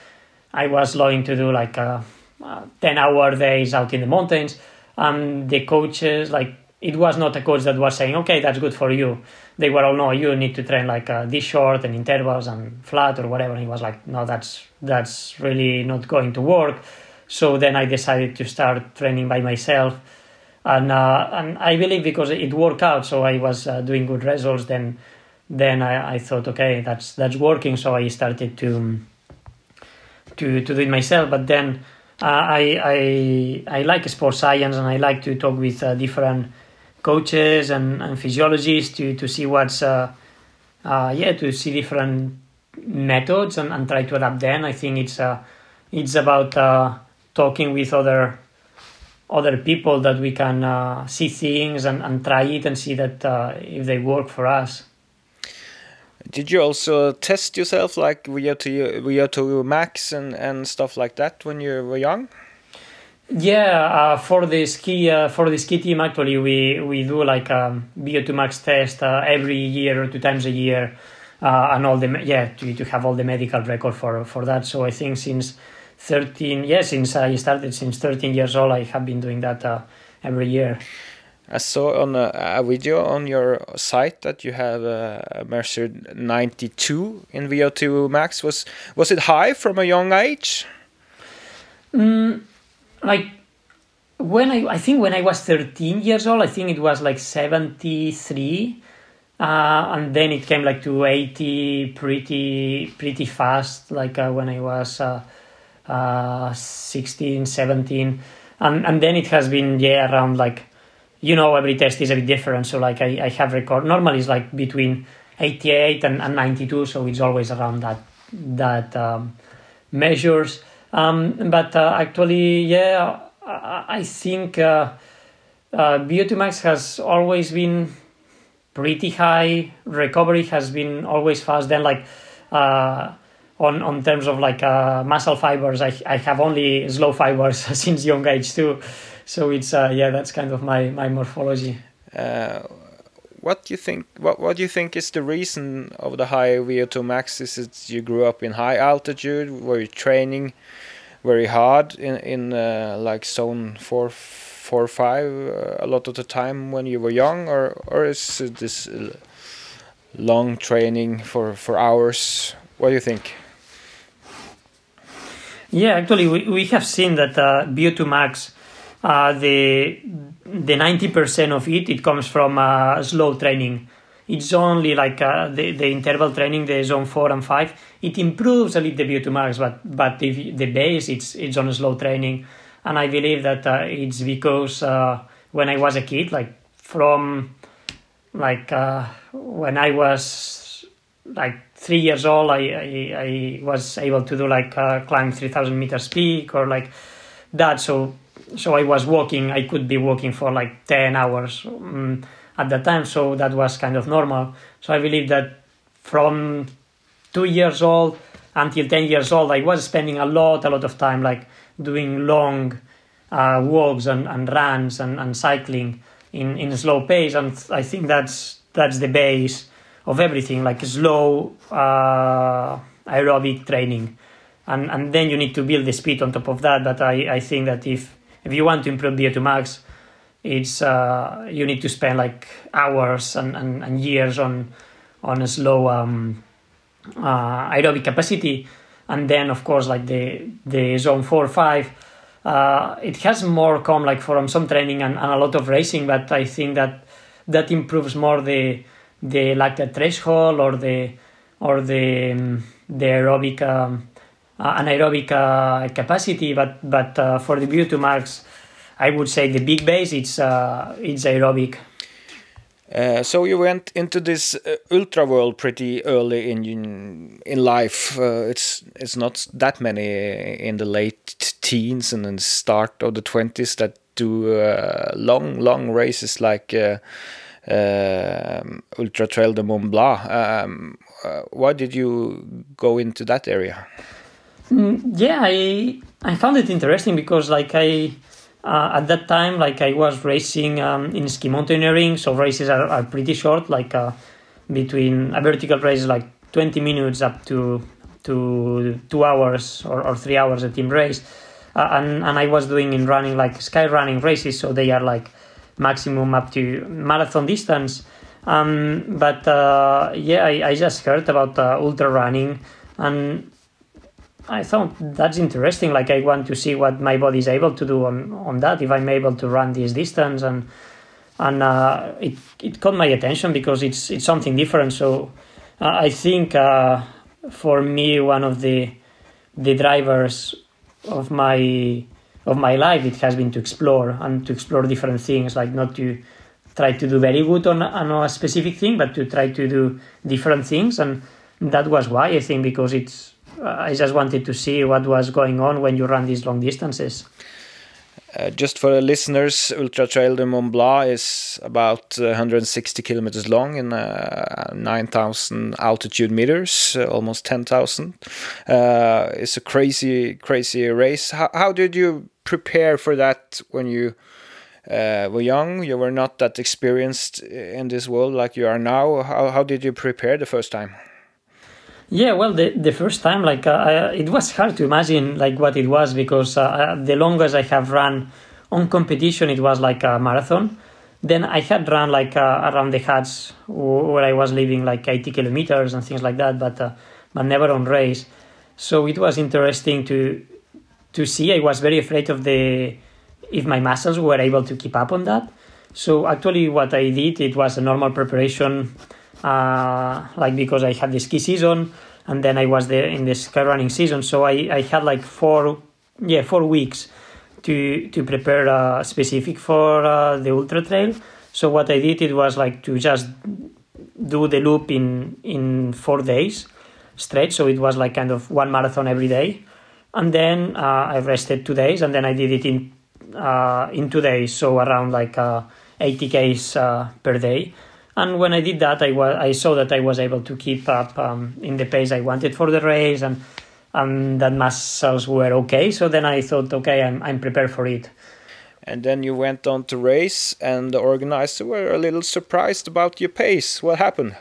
I was loving to do like a, uh, uh, 10 hour days out in the mountains. And the coaches, like, it was not a coach that was saying, okay, that's good for you. They were all, no, you need to train like uh, this short and intervals and flat or whatever. And he was like, no, that's that's really not going to work. So then I decided to start training by myself and uh, and I believe because it worked out, so I was uh, doing good results. Then then I, I thought, okay, that's that's working. So I started to to to do it myself. But then uh, I I I like sports science and I like to talk with uh, different coaches and, and physiologists to to see what's uh, uh, yeah to see different methods and, and try to adapt them. I think it's it's about talking with other other people that we can uh, see things and, and try it and see that uh, if they work for us. Did you also test yourself like VO2, VO2 max and, and stuff like that when you were young? Yeah, uh, for the ski uh, for the ski team actually we we do like a um, VO2 max test uh, every year or two times a year, uh, and all the yeah to, to have all the medical record for for that. So I think since 13 yeah since i started since 13 years old i have been doing that uh, every year i saw on a, a, video on your site that you have uh, measured 92 in vo2 max was was it high from a young age mm, like when I, I think when I was 13 years old, I think it was like 73. Uh, and then it came like to 80 pretty pretty fast like uh, when i was uh, uh 16 17 and and then it has been yeah around like you know every test is a bit different so like i, I have record normally it's like between 88 and, and 92 so it's always around that that um, measures um, but uh, actually yeah i, I think uh, uh, VO2 max has always been pretty high. Recovery has been always fast. Then like uh, on on terms of like uh, muscle fibers, I I have only slow fibers since young age too. So it's uh, yeah, that's kind of my my morphology. Uh, what do you think? What what do you think is the reason of the high VO2 max? Is it you grew up in high altitude? Were you training very hard in in uh, like zone four? four five uh, a lot of the time when you were young, or or is this long training for for hours? What do you think? Yeah, actually, we, we have seen that uh, VO2 max, uh, the the ninety percent of it it comes from uh, slow training. It's only like uh, the the interval training, the zone four and five. It improves a little the VO2 max, but but the the base it's it's on slow training and I believe that uh, it's because uh, when I was a kid, like from like uh, when I was like three years old, I I, I was able to do like uh, climb three thousand meters peak or like that. So so I was walking. I could be walking for like ten hours um, at that time. So that was kind of normal. So I believe that from two years old until 10 years old i was spending a lot a lot of time like doing long uh, walks and, and runs and, and cycling in, in a slow pace. And I think that's that's the base of everything, like slow uh, aerobic training. And, and then you need to build the speed on top of that. But I, I think that if, if you want to improve VO2 max, it's uh, you need to spend like hours and, and, and years on on a slow um, uh, aerobic capacity and then of course like the the zone four five uh, it has more come like from some training and, and, a lot of racing but i think that that improves more the the lactate threshold or the or the the aerobic um, uh, anaerobic uh, capacity but but uh, for the VO2 max, i would say the big base it's uh, it's aerobic uh, so you went into this uh, ultra world pretty early in in life. It's it's not that many in the late teens and then start of the twenties that do long long races like Ultra Trail de Mont Blanc. Um, why did you go into that area? Mm, yeah, I I found it interesting because like I uh, at that time, like I was racing um, in ski mountaineering, so races are, are pretty short, like uh, between a vertical race like 20 minutes up to to two hours or, or three hours a team race. Uh, and, and I was doing in running like sky running races, so they are like maximum up to marathon distance. Um, but uh, yeah, I, I just heard about uh, ultra running and I thought that's interesting. Like I want to see what my body is able to do on on that. If I'm able to run this distance, and and uh, it it caught my attention because it's it's something different. So uh, I think uh, for me one of the the drivers of my of my life it has been to explore and to explore different things. Like not to try to do very good on, on a specific thing, but to try to do different things. And that was why I think because it's I just wanted to see what was going on when you run these long distances. Uh, just for the listeners, Ultra Trail de Mont Blanc is about uh, 160 kilometers long and uh, 9,000 altitude meters, uh, almost 10,000. Uh, it's a crazy, crazy race. How, how, did you prepare for that when you uh, were young? You were not that experienced in this world like you are now. How, how did you prepare the first time? Yeah, well, the, the first time, like, uh, I, it was hard to imagine, like, what it was because uh, the longest I have run on competition, it was like a marathon. Then I had run, like, uh, around the huts where I was living, like, 80 kilometers and things like that, but, uh, but never on race. So it was interesting to to see. I was very afraid of the if my muscles were able to keep up on that. So actually, what I did it was a normal preparation, uh, like because I had the ski season and then I was there in the sky running season. So I, I had like four yeah four weeks to to prepare uh, specific for uh, the ultra trail. So what I did it was like to just do the loop in in four days straight. So it was like kind of one marathon every day, and then uh, I rested two days, and then I did it in uh, in two days. So around like uh, 80 k's uh, per day. And when I did that, I was I saw that I was able to keep up um, in the pace I wanted for the race, and and that muscles were okay. So then I thought, okay, I'm I'm prepared for it. And then you went on to race, and the organizer were a little surprised about your pace. What happened?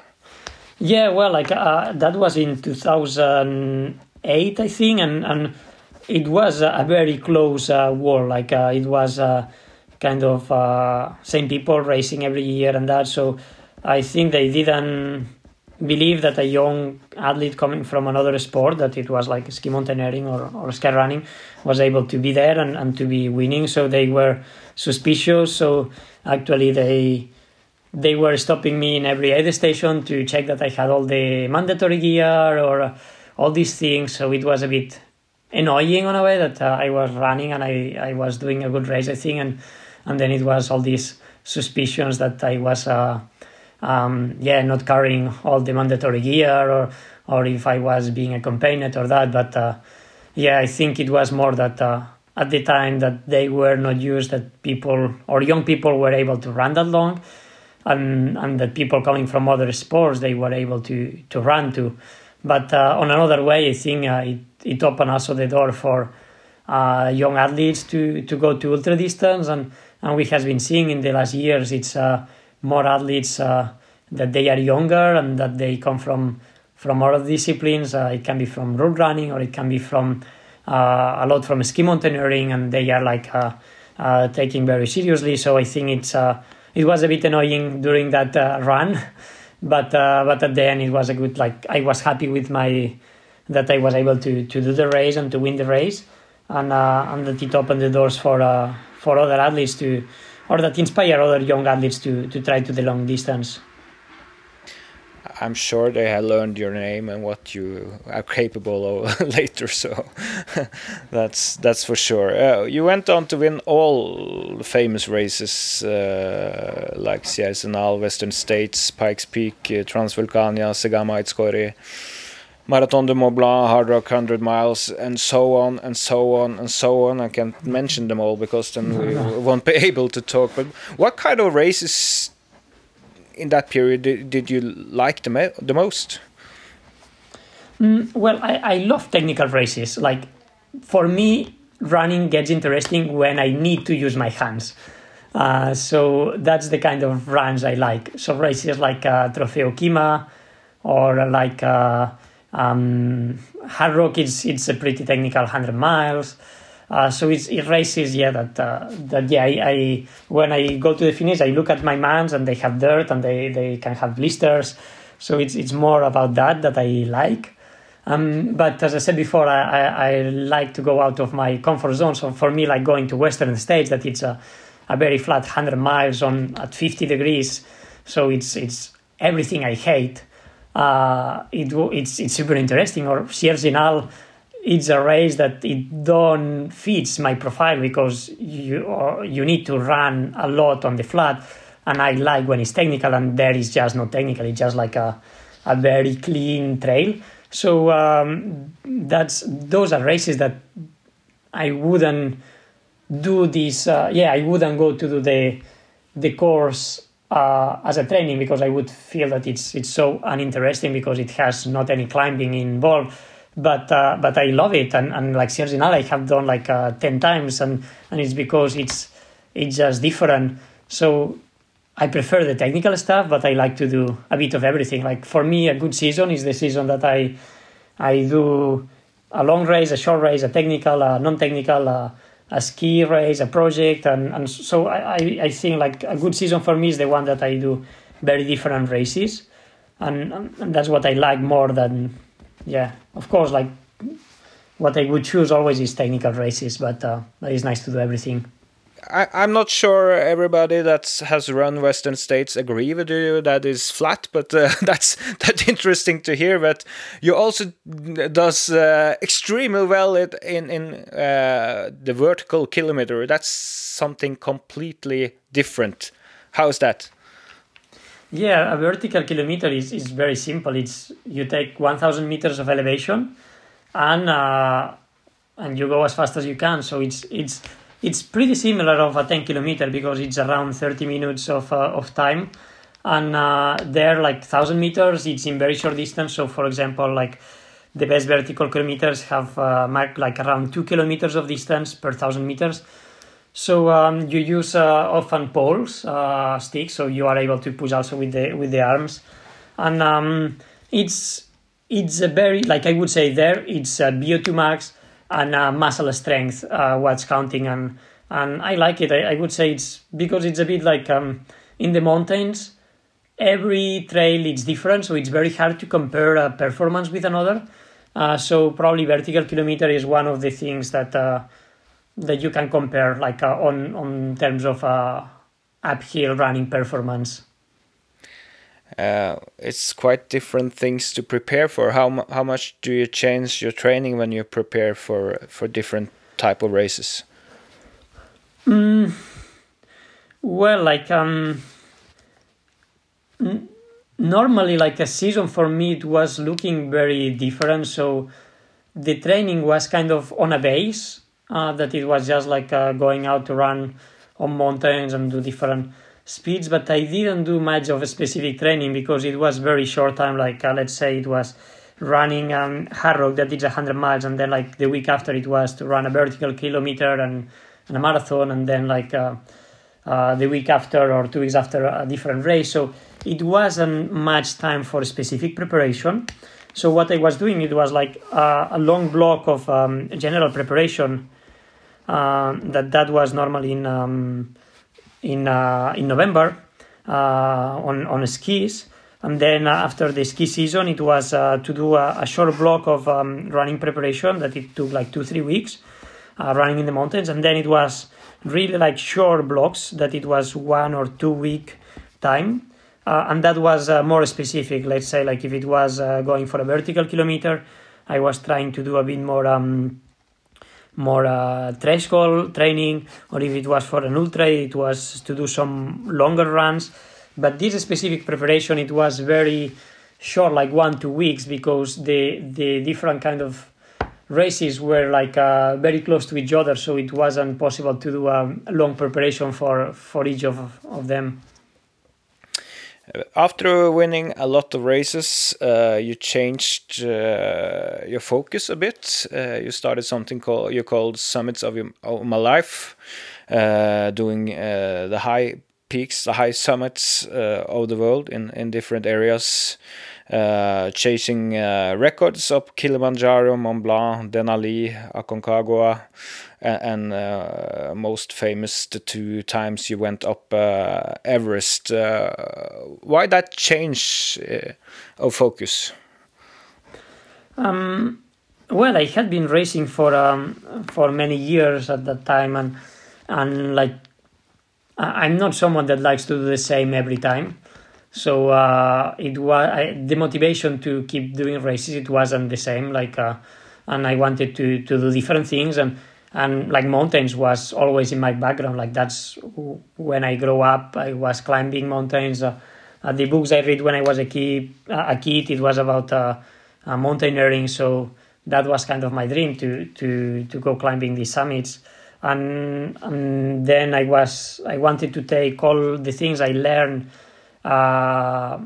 Yeah, well, like uh, that was in 2008, I think, and and it was a very close uh, war. Like uh, it was uh, kind of uh, same people racing every year and that. So I think they didn't believe that a young athlete coming from another sport, that it was like ski mountaineering or, or sky running, was able to be there and, and to be winning. So they were suspicious. So actually they they were stopping me in every aid station to check that I had all the mandatory gear or all these things. So it was a bit annoying on a way that uh, I was running and I, I was doing a good race, I think, and and then it was all these suspicions that I was, uh, um, yeah, not carrying all the mandatory gear or or if I was being a campaigner or that. But uh, yeah, I think it was more that uh, at the time that they were not used that people or young people were able to run that long. And, and that people coming from other sports they were able to to run to, but uh, on another way I think uh, it it opened also the door for uh, young athletes to to go to ultra distance and and we have been seeing in the last years it's more athletes that they are younger and that they come from from other disciplines. Uh, it can be from road running or it can be from uh, a lot from ski mountaineering, and they are like uh, taking very seriously. So I think it's it was a bit annoying during that run, but uh, but at the end it was a good like I was happy with my that I was able to to do the race and to win the race, and uh, and that it opened the doors for uh, for other athletes to or that inspire other young athletes to to try to the long distance. I'm sure they had learned your name and what you are capable of later. So that's that's for sure. Uh, you went on to win all famous races uh, like Zinal, Western States, Pikes Peak, uh, Transvulcania, Zegama Aizkorri. Marathon de Mont Blanc, Hardrock 100 miles, and so on and so on and so on. I can't mention them all because then we won't be able to talk. But what kind of races in that period did, did you like the, the most? Mm, well, I, I love technical races. Like, for me, running gets interesting when I need to use my hands. Uh, so that's the kind of runs I like. So races like uh, Trofeo Kima or like uh, um, Hardrock is it's a pretty technical 100 miles. Uh, so it races, yeah, that, uh, that yeah, I, I, when I go to the finish, I look at my mans and they have dirt and they, they can have blisters. So it's, it's more about that that I like. Um, but as I said before, I, I, I, like to go out of my comfort zone. So for me, like going to Western States, that it's a, a very flat 100 miles on at 50 degrees. So it's, it's everything I hate uh, it, it's it's super interesting. Or Sierre Zinal, it's a race that it don't fits my profile because you uh, you need to run a lot on the flat, and I like when it's technical, and there is just not technical. It's just like a a very clean trail. So um, that's those are races that I wouldn't do this. Uh, yeah, I wouldn't go to do the the course uh, as a training because I would feel that it's it's so uninteresting because it has not any climbing involved. But uh, but I love it and, and like Sierre Zinal I have done like uh, ten times and, and it's because it's it's just different. So I prefer the technical stuff, but I like to do a bit of everything. Like for me, a good season is the season that I I do a long race, a short race, a technical, a non-technical, a, a ski race, a project, and, and so I, I think like a good season for me is the one that I do very different races, and, and that's what I like more than, yeah, of course, like what I would choose always is technical races, but uh, it's nice to do everything. I, I'm not sure everybody that has run Western States agree with you that is flat, but uh, that's that's interesting to hear. That you also does uh, extremely well it, in in uh, the vertical kilometer. That's something completely different. How's that? Yeah, a vertical kilometer is, is very simple. It's you take 1,000 meters of elevation, and uh, and you go as fast as you can. So it's it's it's pretty similar of a 10 kilometer because it's around 30 minutes of uh, of time, and uh, there like 1,000 meters. It's in very short distance. So for example, like the best vertical kilometers have uh, marked like around two kilometers of distance per thousand meters so um, you use uh, often poles, uh, sticks, so you are able to push also with the with the arms, and um, it's it's a very like I would say there it's a VO2 max and muscle strength uh, what's counting and and I like it. I, I, would say it's because it's a bit like um, in the mountains. Every trail is different, so it's very hard to compare a performance with another. Uh, so probably vertical kilometer is one of the things that uh, that you can compare like uh, on on terms of uh, uphill running performance? Uh, it's quite different things to prepare for. How how much do you change your training when you prepare for for different type of races? Mm, well like um normally like a season for me it was looking very different. So the training was kind of on a base uh, that it was just like uh, going out to run on mountains and do different speeds but i didn't do much of a specific training because it was very short time like uh, let's say it was running um, Hardrock that is 100 miles and then like the week after it was to run a vertical kilometer and, and a marathon and then like uh, uh, the week after or two weeks after a different race. So it wasn't much time for specific preparation. So what i was doing it was like uh, a long block of um, general preparation that that was normally in um, in uh, in November uh, on on skis. And then after the ski season, it was to do a, a, short block of um, running preparation that it took like two three weeks, running in the mountains. And then it was really like short blocks that it was one or two week time. Uh, and that was uh, more specific. Let's say, like if it was uh, going for a vertical kilometer, I was trying to do a bit more um, more uh, threshold training, or if it was for an ultra, it was to do some longer runs. But this specific preparation, it was very short, like one two weeks, because the the different kind of races were like uh, very close to each other, so it wasn't possible to do a long preparation for for each of of them. After winning a lot of races, uh, you changed uh, your focus a bit. Uh, you started something called you called Summits of, your, of My Life, uh, doing uh, the high peaks, the high summits uh, of the world in, in different areas, chasing records up Kilimanjaro, Mont Blanc, Denali, Aconcagua and uh, most famous the two times you went up uh, Everest. Uh, why that change of focus? Um, well, I had been racing for um, for many years at that time, and and like I'm not someone that likes to do the same every time. So uh, it was the motivation to keep doing races. It wasn't the same. Like, uh, and I wanted to to do different things and and like mountains was always in my background. Like that's when i grew up i was climbing mountains. Uh, uh, the books i read when i was a kid a kid it was about uh, uh, mountaineering. So that was kind of my dream to to to go climbing these summits. And, and then i was i wanted to take all the things i learned uh,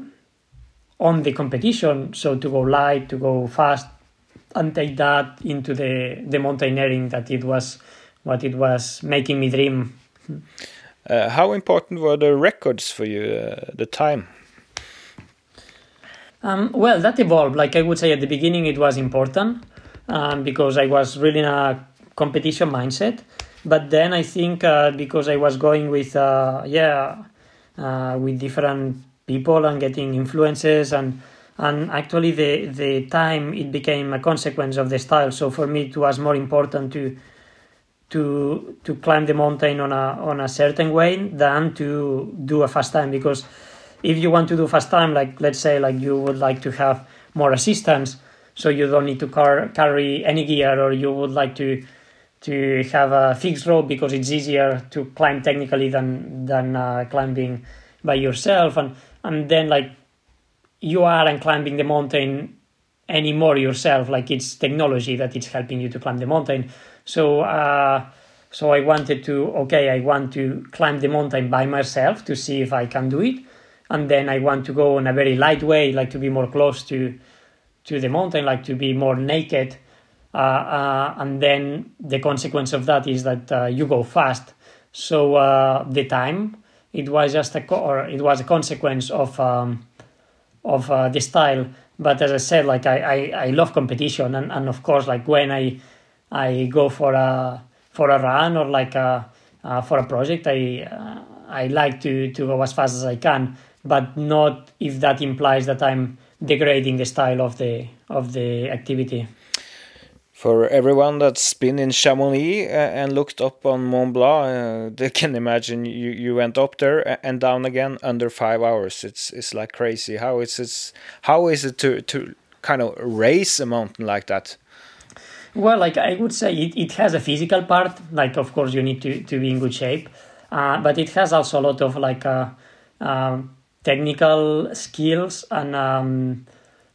on the competition. So to go light to go fast and take that into the the mountaineering that it was what it was making me dream. Uh, how important were the records for you uh, the time? Um, well, that evolved. Like I would say at the beginning, it was important um, because I was really in a competition mindset. But then I think uh, because I was going with uh, yeah uh, with different people and getting influences and and actually the the time it became a consequence of the style. So for me it was more important to to to climb the mountain on a on a certain way than to do a fast time. Because if you want to do fast time like let's say like you would like to have more assistance so you don't need to car- carry any gear or you would like to to have a fixed rope because it's easier to climb technically than than uh, climbing by yourself. And and then like you aren't climbing the mountain anymore yourself like it's technology that it's helping you to climb the mountain. So uh, so i wanted to okay i want to climb the mountain by myself to see if i can do it. And then i want to go in a very light way like to be more close to to the mountain like to be more naked. Uh, uh, and then the consequence of that is that uh, you go fast. So uh, the time it was just a co- or it was a consequence of um, of uh, the style. But as i said like I, I, I love competition. And, and of course like when i i go for a for a run or like a, uh, for a project i uh, i like to to go as fast as i can. But not if that implies that i'm degrading the style of the of the activity For everyone that's been in Chamonix uh, and looked up on Mont Blanc, uh, they can imagine you, you went up there and down again under five hours. It's it's like crazy. How is it? How is it to to kind of race a mountain like that? Well, like I would say, it, it has a physical part. Like, of course, you need to, to be in good shape, uh, but it has also a lot of like uh, um, technical skills and um,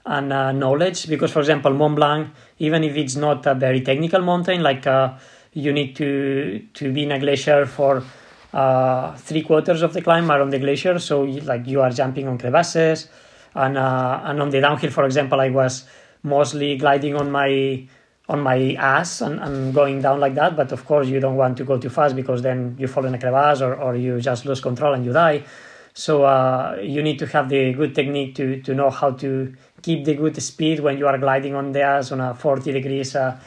and uh, knowledge. Because, for example, Mont Blanc, even if it's not a very technical mountain, like uh, you need to to be in a glacier for uh, three quarters of the climb are on the glacier, so you, like you are jumping on crevasses, and uh, and on the downhill, for example, I was mostly gliding on my on my ass and, and going down like that. But of course, you don't want to go too fast because then you fall in a crevasse or, or you just lose control and you die. So uh, you need to have the good technique to, to know how to keep the good speed when you are gliding on the ass on a 40 degrees uh,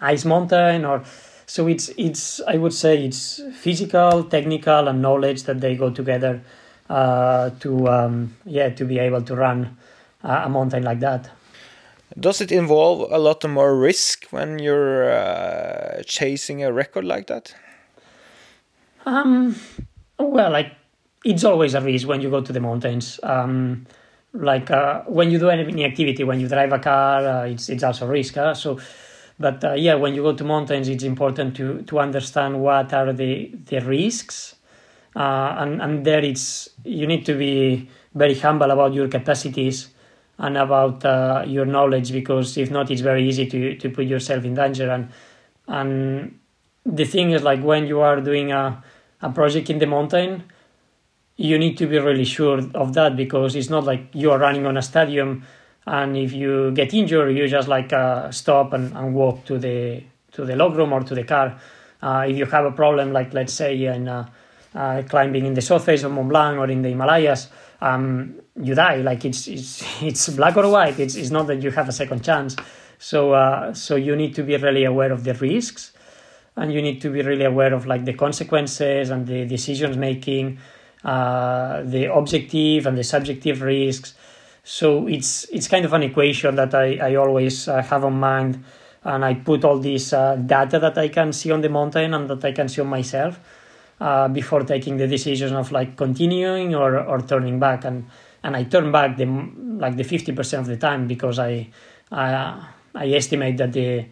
ice mountain or so it's it's I would say it's physical, technical, and knowledge that they go together uh, to um, yeah to be able to run a mountain like that. Does it involve a lot more risk when you're uh, chasing a record like that? Um, well, like it's always a risk when you go to the mountains. Um, like uh, when you do any activity, when you drive a car, uh, it's it's also risk. Huh? So, but uh, yeah, when you go to mountains, it's important to to understand what are the the risks, uh, and and there it's you need to be very humble about your capacities and about uh, your knowledge because if not, it's very easy to to put yourself in danger. And and the thing is, like when you are doing a a project in the mountain you need to be really sure of that because it's not like you are running on a stadium and if you get injured you just like uh, stop and, and walk to the to the log room or to the car. Uh, if you have a problem like let's say in uh, uh, climbing in the south face of Mont Blanc or in the Himalayas um, you die. Like it's it's it's black or white. It's, it's not that you have a second chance. So uh, so you need to be really aware of the risks and you need to be really aware of like the consequences and the decisions making uh, the objective and the subjective risks so it's it's kind of an equation that i, I always uh, have on mind and i put all this uh, data that i can see on the mountain and that i can see on myself uh, before taking the decision of like continuing or, or turning back and and i turn back the like the 50% of the time because i i, I estimate that the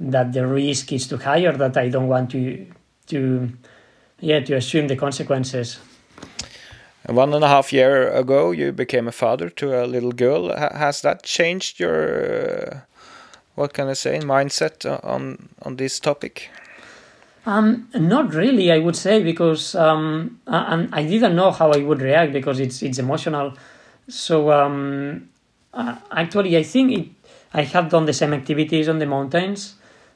that the risk is too high or that I don't want to to yeah to assume the consequences. One and a half year ago, you became a father to a little girl. Ha has that changed your uh, what can I say mindset on on this topic? Um, not really, I would say, because um, and I didn't know how I would react because it's it's emotional. So um, uh, actually, I think it, I have done the same activities on the mountains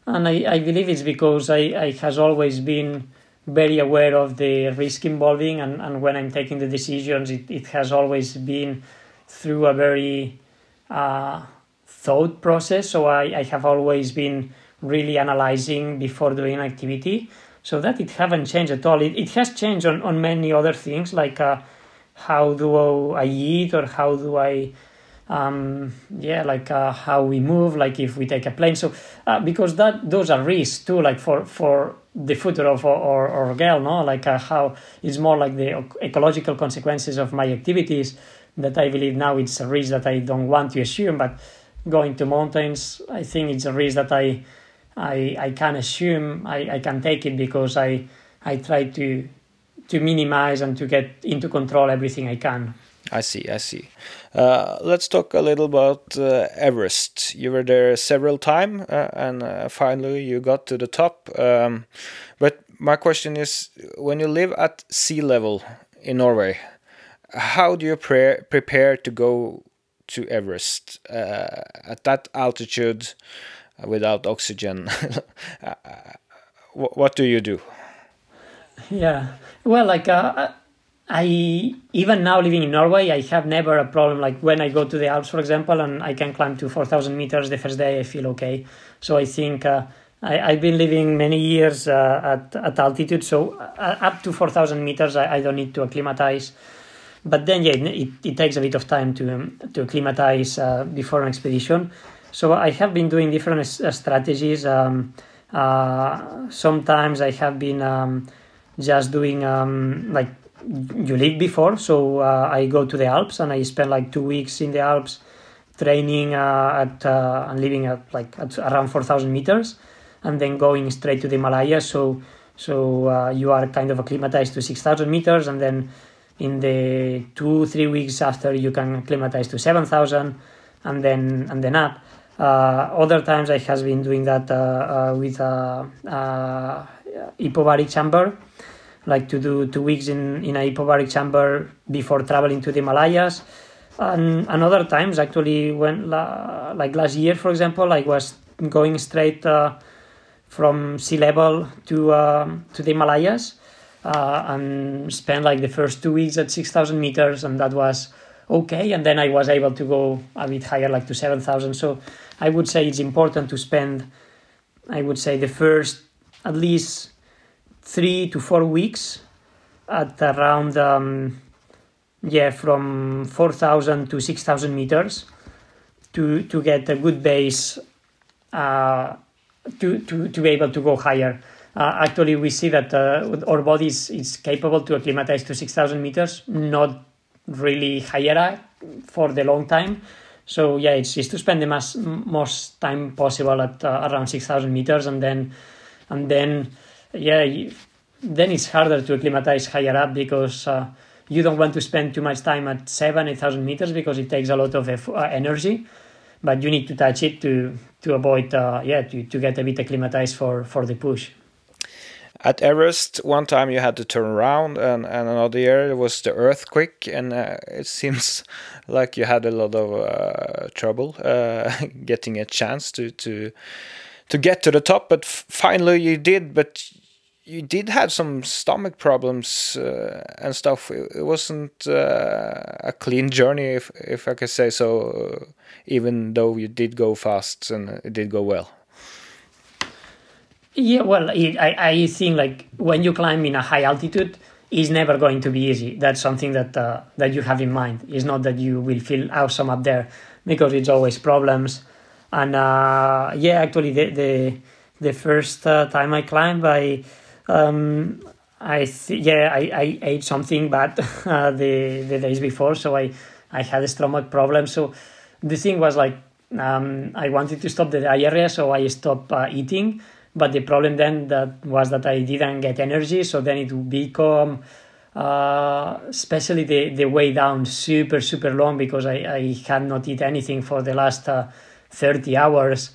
and I, I believe it's because I, I has always been very aware of the risk involving and, and when I'm taking the decisions it, it has always been through a very uh, thought process. So I, I have always been really analyzing before doing an activity. So that it haven't changed at all. It, it has changed on, on many other things like uh, how do I eat or how do I um, yeah, like uh, how we move, like if we take a plane. So uh, because that those are risks too, like for for the future of our, our girl, no? Like uh, how it's more like the ecological consequences of my activities that I believe now it's a risk that I don't want to assume. But going to mountains, I think it's a risk that I I, I can assume I, I can take it because I I try to to minimize and to get into control everything I can. I see, I see. Uh, let's talk a little about uh, Everest. You were there several times, uh, and uh, finally you got to the top. Um, but my question is, when you live at sea level in Norway, how do you pre prepare to go to Everest uh, at that altitude without oxygen? Uh, what do you do? Yeah, well, like I even now living in Norway, I have never a problem. Like when I go to the Alps, for example, and I can climb to four thousand meters the first day, I feel okay. So I think uh, I, I've been living many years uh, at at altitude, so uh, up to four thousand meters, I, I don't need to acclimatize. But then, yeah, it, it takes a bit of time to um, to acclimatize uh, before an expedition. So I have been doing different uh, strategies. Um, uh, sometimes I have been um, just doing um, like you live before. So uh, I go to the Alps and I spend like two weeks in the Alps training uh, at uh, and living at like at around 4,000 meters and then going straight to the Himalayas. So so uh, you are kind of acclimatized to 6,000 meters and then in the two three weeks after you can acclimatize to 7,000 and then and then up. Uh, other times I has been doing that uh, with a hypobaric chamber like to do two weeks in, in a hypobaric chamber before traveling to the Himalayas. And, and other times, actually, when like last year, for example, I was going straight uh, from sea level to uh, to the Himalayas uh, and spent like the first two weeks at six thousand meters, and that was okay. And then I was able to go a bit higher, like to seven thousand. So I would say it's important to spend, I would say, the first at least three to four weeks at around um, yeah from 4000 to 6000 meters to to get a good base uh, to, to to be able to go higher. Uh, actually we see that uh, our body is, is capable to acclimatize to 6000 meters not really higher for the long time. So yeah it's, it's to spend the most, most time possible at uh, around 6000 meters and then and then yeah, then it's harder to acclimatize higher up because uh, you don't want to spend too much time at seven, eight thousand meters because it takes a lot of uh, energy. But you need to touch it to to avoid, uh, yeah, to, to get a bit acclimatized for for the push. At Everest, one time you had to turn around, and, and another year was the earthquake, and uh, it seems like you had a lot of uh, trouble uh, getting a chance to to to get to the top. But finally, you did. But you did have some stomach problems uh, and stuff. It, wasn't uh, a clean journey, if if I can say so. Uh, even though you did go fast and it did go well. Yeah, well, it, I I think like when you climb in a high altitude, it's never going to be easy. That's something that uh, that you have in mind. It's not that you will feel awesome up there because it's always problems. And uh, yeah, actually, the the the first uh, time I climbed, I um, I th- yeah, I, I ate something bad uh, the the days before, so I I had a stomach problem. So the thing was like um, I wanted to stop the diarrhea, so I stopped uh, eating. But the problem then that was that I didn't get energy, so then it would become uh, especially the, the way down super super long because I, I had not eat anything for the last uh, 30 hours.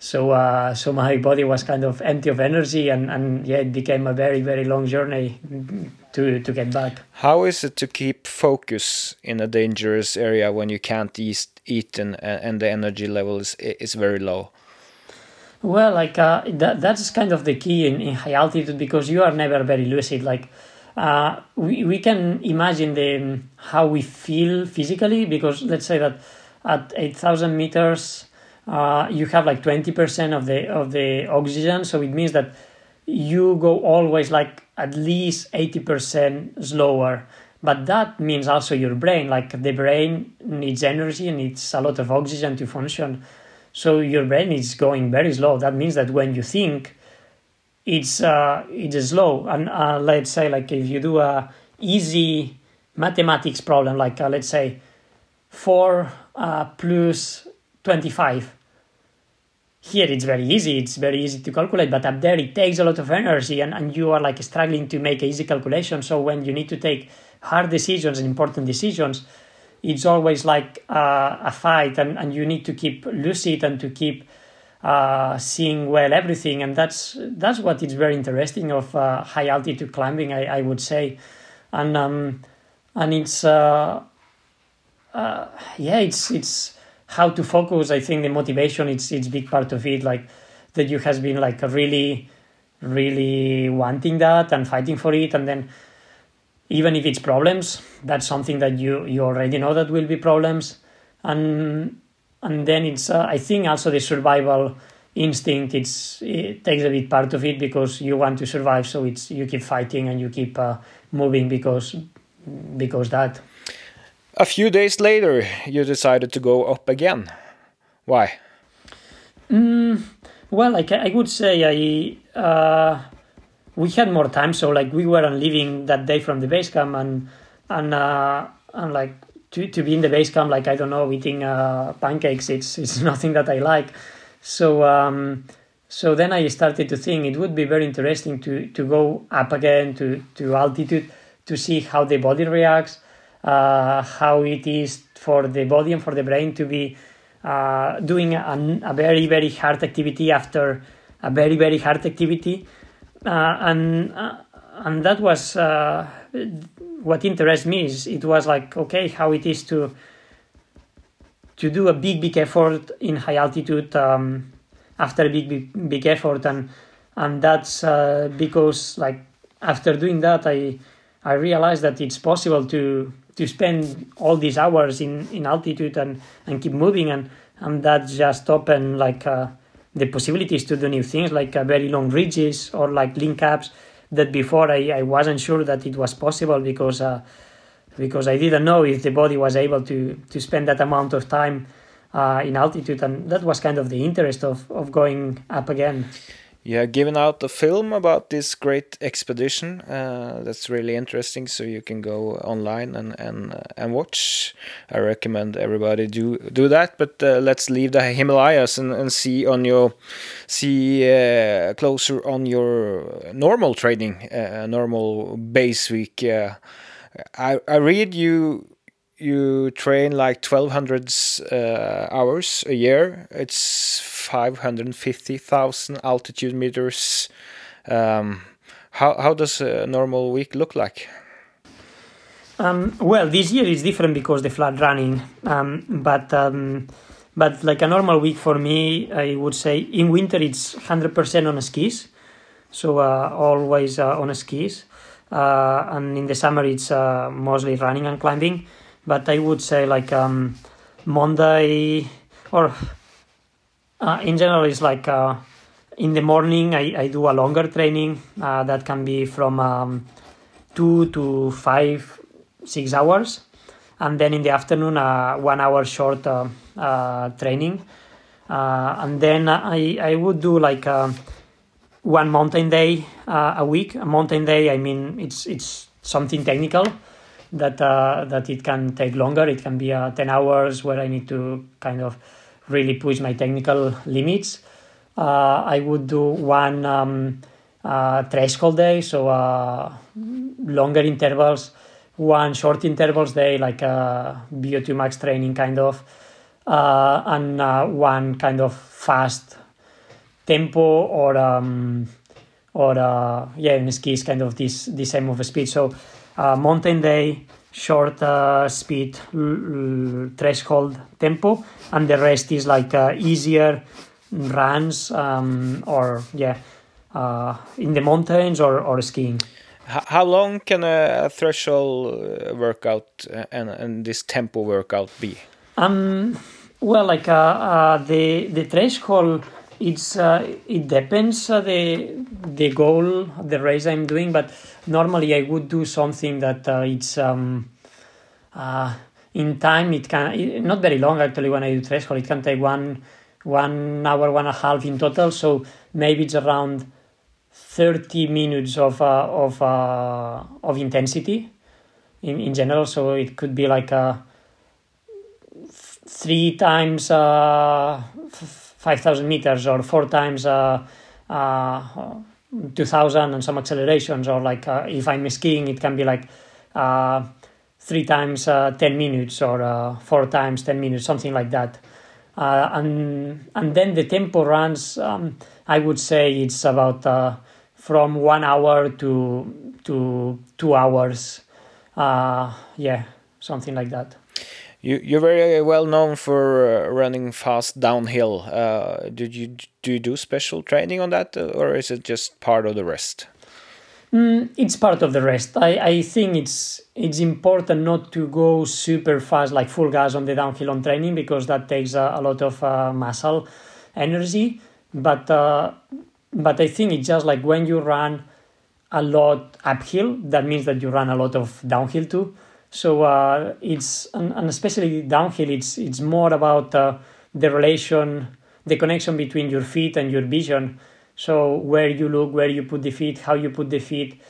So uh, so my body was kind of empty of energy and, and yeah it became a very very long journey to to get back. How is it to keep focus in a dangerous area when you can't eat eat and and the energy level is is very low? Well like uh, that that's kind of the key in, in high altitude because you are never very lucid. Like uh, we, we can imagine the how we feel physically because let's say that at 8000 meters uh, you have like 20% of the of the oxygen so it means that you go always like at least 80% slower but that means also your brain like the brain needs energy and needs a lot of oxygen to function so your brain is going very slow that means that when you think it's uh, it's slow. And uh, let's say like if you do a easy mathematics problem, like uh, let's say four uh, plus twenty five. Here it's very easy. It's very easy to calculate, but up there it takes a lot of energy, and, and you are like struggling to make easy calculation. So when you need to take hard decisions and important decisions, it's always like uh, a fight, and, and you need to keep lucid and to keep uh, seeing well everything, and that's that's what is very interesting of uh, high altitude climbing, I, I would say, and um, and it's uh, uh, yeah, it's it's how to focus. I think the motivation it's it's big part of it, like that you has been like really really wanting that and fighting for it, and then even if it's problems, that's something that you you already know that will be problems, and and then it's uh, I think also the survival instinct it's it takes a big part of it because you want to survive so it's you keep fighting and you keep uh, moving because because that a few days later you decided to go up again. Why? Mm, well I, I would say i uh, we had more time so like we weren't leaving that day from the base camp and and uh, and like to, to be in the base camp like i don't know eating uh, pancakes it's it's nothing that i like. So um, so then i started to think it would be very interesting to to go up again to to altitude to see how the body reacts uh, how it is for the body and for the brain to be uh, doing a, a, very very hard activity after a very very hard activity. Uh, and uh, and that was uh, what interests me is it was like okay how it is to to do a big big effort in high altitude um, after a big big big effort. And and that's uh, because like after doing that i i realized that it's possible to to spend all these hours in in altitude and and keep moving and and that just opened like uh, the possibilities to do new things like uh, very long ridges or like link ups that before I, I wasn't sure that it was possible because uh, because I didn't know if the body was able to to spend that amount of time uh, in altitude, and that was kind of the interest of of going up again. You have given out a film about this great expedition. Uh, that's really interesting. So you can go online and and uh, and watch. I recommend everybody do do that. But uh, let's leave the Himalayas and, and see on your see uh, closer on your normal training, uh, normal base week. I I read you you train like 1200 uh, hours a year. It's 550,000 altitude meters. Um, how, how does a normal week look like? Um, well, this year is different because the flat running, um, but um, but like a normal week for me, I would say in winter it's hundred percent on skis, so uh, always uh, on skis, uh, and in the summer it's uh, mostly running and climbing. But I would say like um, Monday or uh, in general, it's like uh, in the morning I, I do a longer training uh, that can be from um, two to five, six hours, and then in the afternoon uh, one hour short uh, uh, training, and then I I would do like one mountain day a week. A mountain day, I mean, it's it's something technical that uh, that it can take longer. It can be ten hours where I need to kind of really push my technical limits. Uh, I would do one um, uh, threshold day, so uh, longer intervals, one short intervals day, like a VO2 max training kind of, uh, and uh, one kind of fast tempo or um, or uh, yeah, in skis kind of this this same of speed. So mountain day, short speed, threshold tempo, and the rest is like uh, easier runs um, or yeah uh, in the mountains or, or skiing. How long can a threshold uh, workout uh, and, and this tempo workout be? Um well like uh, uh, the the threshold it's uh, it depends uh, the the goal the race i'm doing but normally i would do something that uh, it's um uh, in time it can not very long actually when I do threshold it can take one one hour one and a half in total so maybe it's around 30 minutes of uh, of uh, of intensity in, in general. So it could be like a three times uh, 5,000 meters or four times uh, uh, 2,000 and some accelerations. Or like uh, if I'm skiing, it can be like uh, three times uh, 10 minutes or uh, four times 10 minutes, something like that. And and then the tempo runs. Um, I would say it's about from one hour to to two hours. Uh, yeah, something like that. You you're very well known for uh, running fast downhill. Uh, did you do you do special training on that, uh, or is it just part of the rest? Mm, it's part of the rest. I, I think it's it's important not to go super fast, like full gas on the downhill on training, because that takes a, a lot of uh, muscle energy. But uh, but I think it's just like when you run a lot uphill, that means that you run a lot of downhill too. So uh, it's and, and especially downhill, it's it's more about uh, the relation, the connection between your feet and your vision. So where you look, where you put the feet, how you put the feet.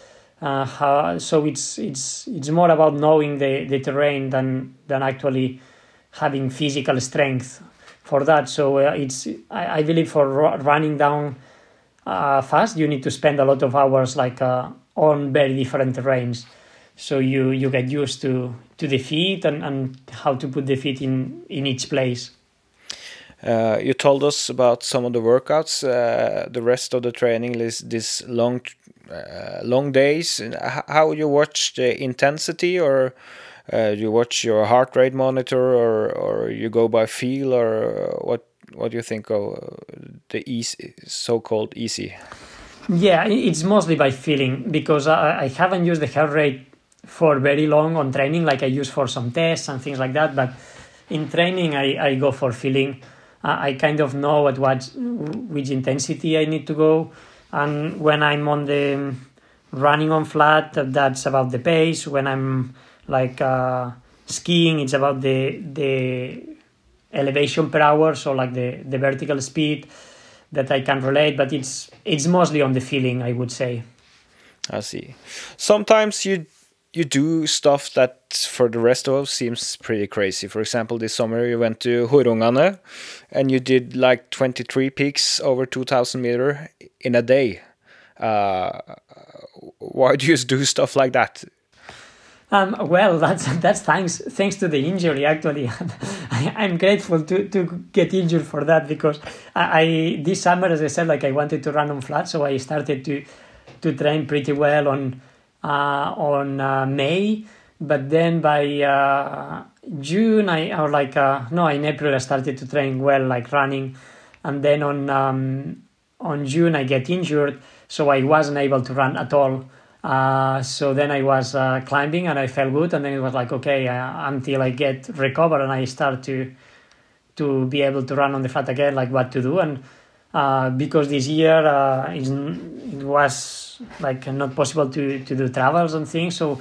Uh, how, so it's it's it's more about knowing the, the terrain than than actually having physical strength for that. So uh, it's I, I believe for ru- running down uh, fast, you need to spend a lot of hours like uh, on very different terrains. So you you get used to to the feet and, and how to put the feet in in each place. Uh, you told us about some of the workouts. Uh, the rest of the training is this long, uh, long days. How you watch the intensity, or uh, you watch your heart rate monitor, or or you go by feel, or what? What do you think of the easy, so-called easy? Yeah, it's mostly by feeling because I, I haven't used the heart rate for very long on training, like I use for some tests and things like that. But in training, I, I go for feeling. Uh, I kind of know at what which intensity I need to go, and when I'm on the running on flat, that's about the pace. When I'm like uh, skiing, it's about the the elevation per hour, so like the the vertical speed that I can relate. But it's it's mostly on the feeling, I would say. I see. Sometimes you you do stuff that for the rest of us seems pretty crazy. For example, this summer you went to Hurrungane and you did like 23 peaks over 2000 meter in a day. Uh, why do you do stuff like that? Um, well, that's that's thanks thanks to the injury. Actually, I, I'm grateful to, to get injured for that because I, I this summer, as I said, like I wanted to run on flat, so I started to to train pretty well on on uh, May. But then by uh, June, I or like uh, no, in April I started to train well, like running, and then on um, on June I get injured, so I wasn't able to run at all. Uh, so then I was uh, climbing and I felt good, and then it was like okay uh, until I get recovered and I start to to be able to run on the flat again, like what to do. And uh, because this year uh, it was like not possible to, to do travels and things, so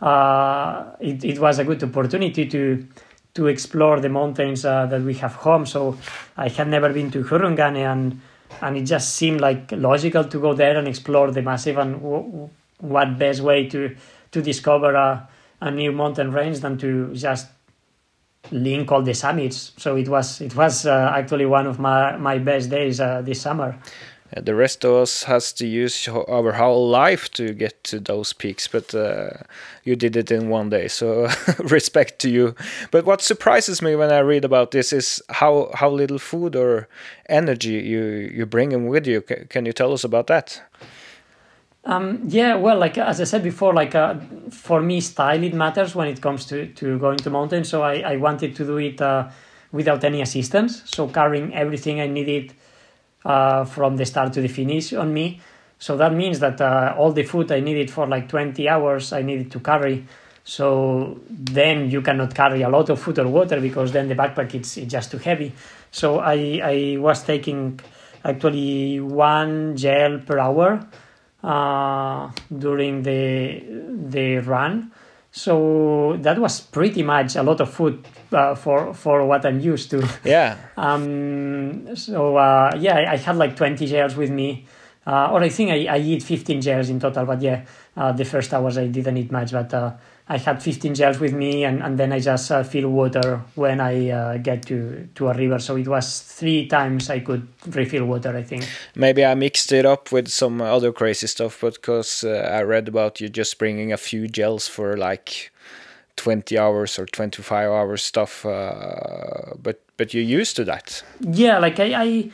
uh, it, it was a good opportunity to to explore the mountains uh, that we have home. So I had never been to Hurrungane and and it just seemed like logical to go there and explore the massive and w- what best way to to discover a, a new mountain range than to just link all the summits. So it was it was uh, actually one of my my best days uh, this summer. The rest of us has to use our whole life to get to those peaks, but uh, you did it in one day. So respect to you. But what surprises me when I read about this is how how little food or energy you you bring in with you. C- can you tell us about that? Um, yeah, well, like as I said before, like uh, for me, style it matters when it comes to, to going to mountains. So I, I wanted to do it uh, without any assistance. So carrying everything I needed uh, from the start to the finish on me. So that means that uh, all the food I needed for like 20 hours, I needed to carry. So then you cannot carry a lot of food or water because then the backpack it's, it's just too heavy. So I, I was taking actually one gel per hour uh, during the the run. So that was pretty much a lot of food uh, for for what I'm used to. Yeah, Um, so uh, yeah, I- I had like 20 gels with me uh, or I think I, I eat 15 gels in total. But yeah, uh, the first hours I didn't eat much, but uh, I had 15 gels with me, and, and then I just uh, fill water when I uh, get to, to a river. So it was three times I could refill water, I think. Maybe I mixed it up with some other crazy stuff, but because uh, I read about you just bringing a few gels for like 20 hours or 25 hours stuff, uh, but but you're used to that. Yeah, like I I,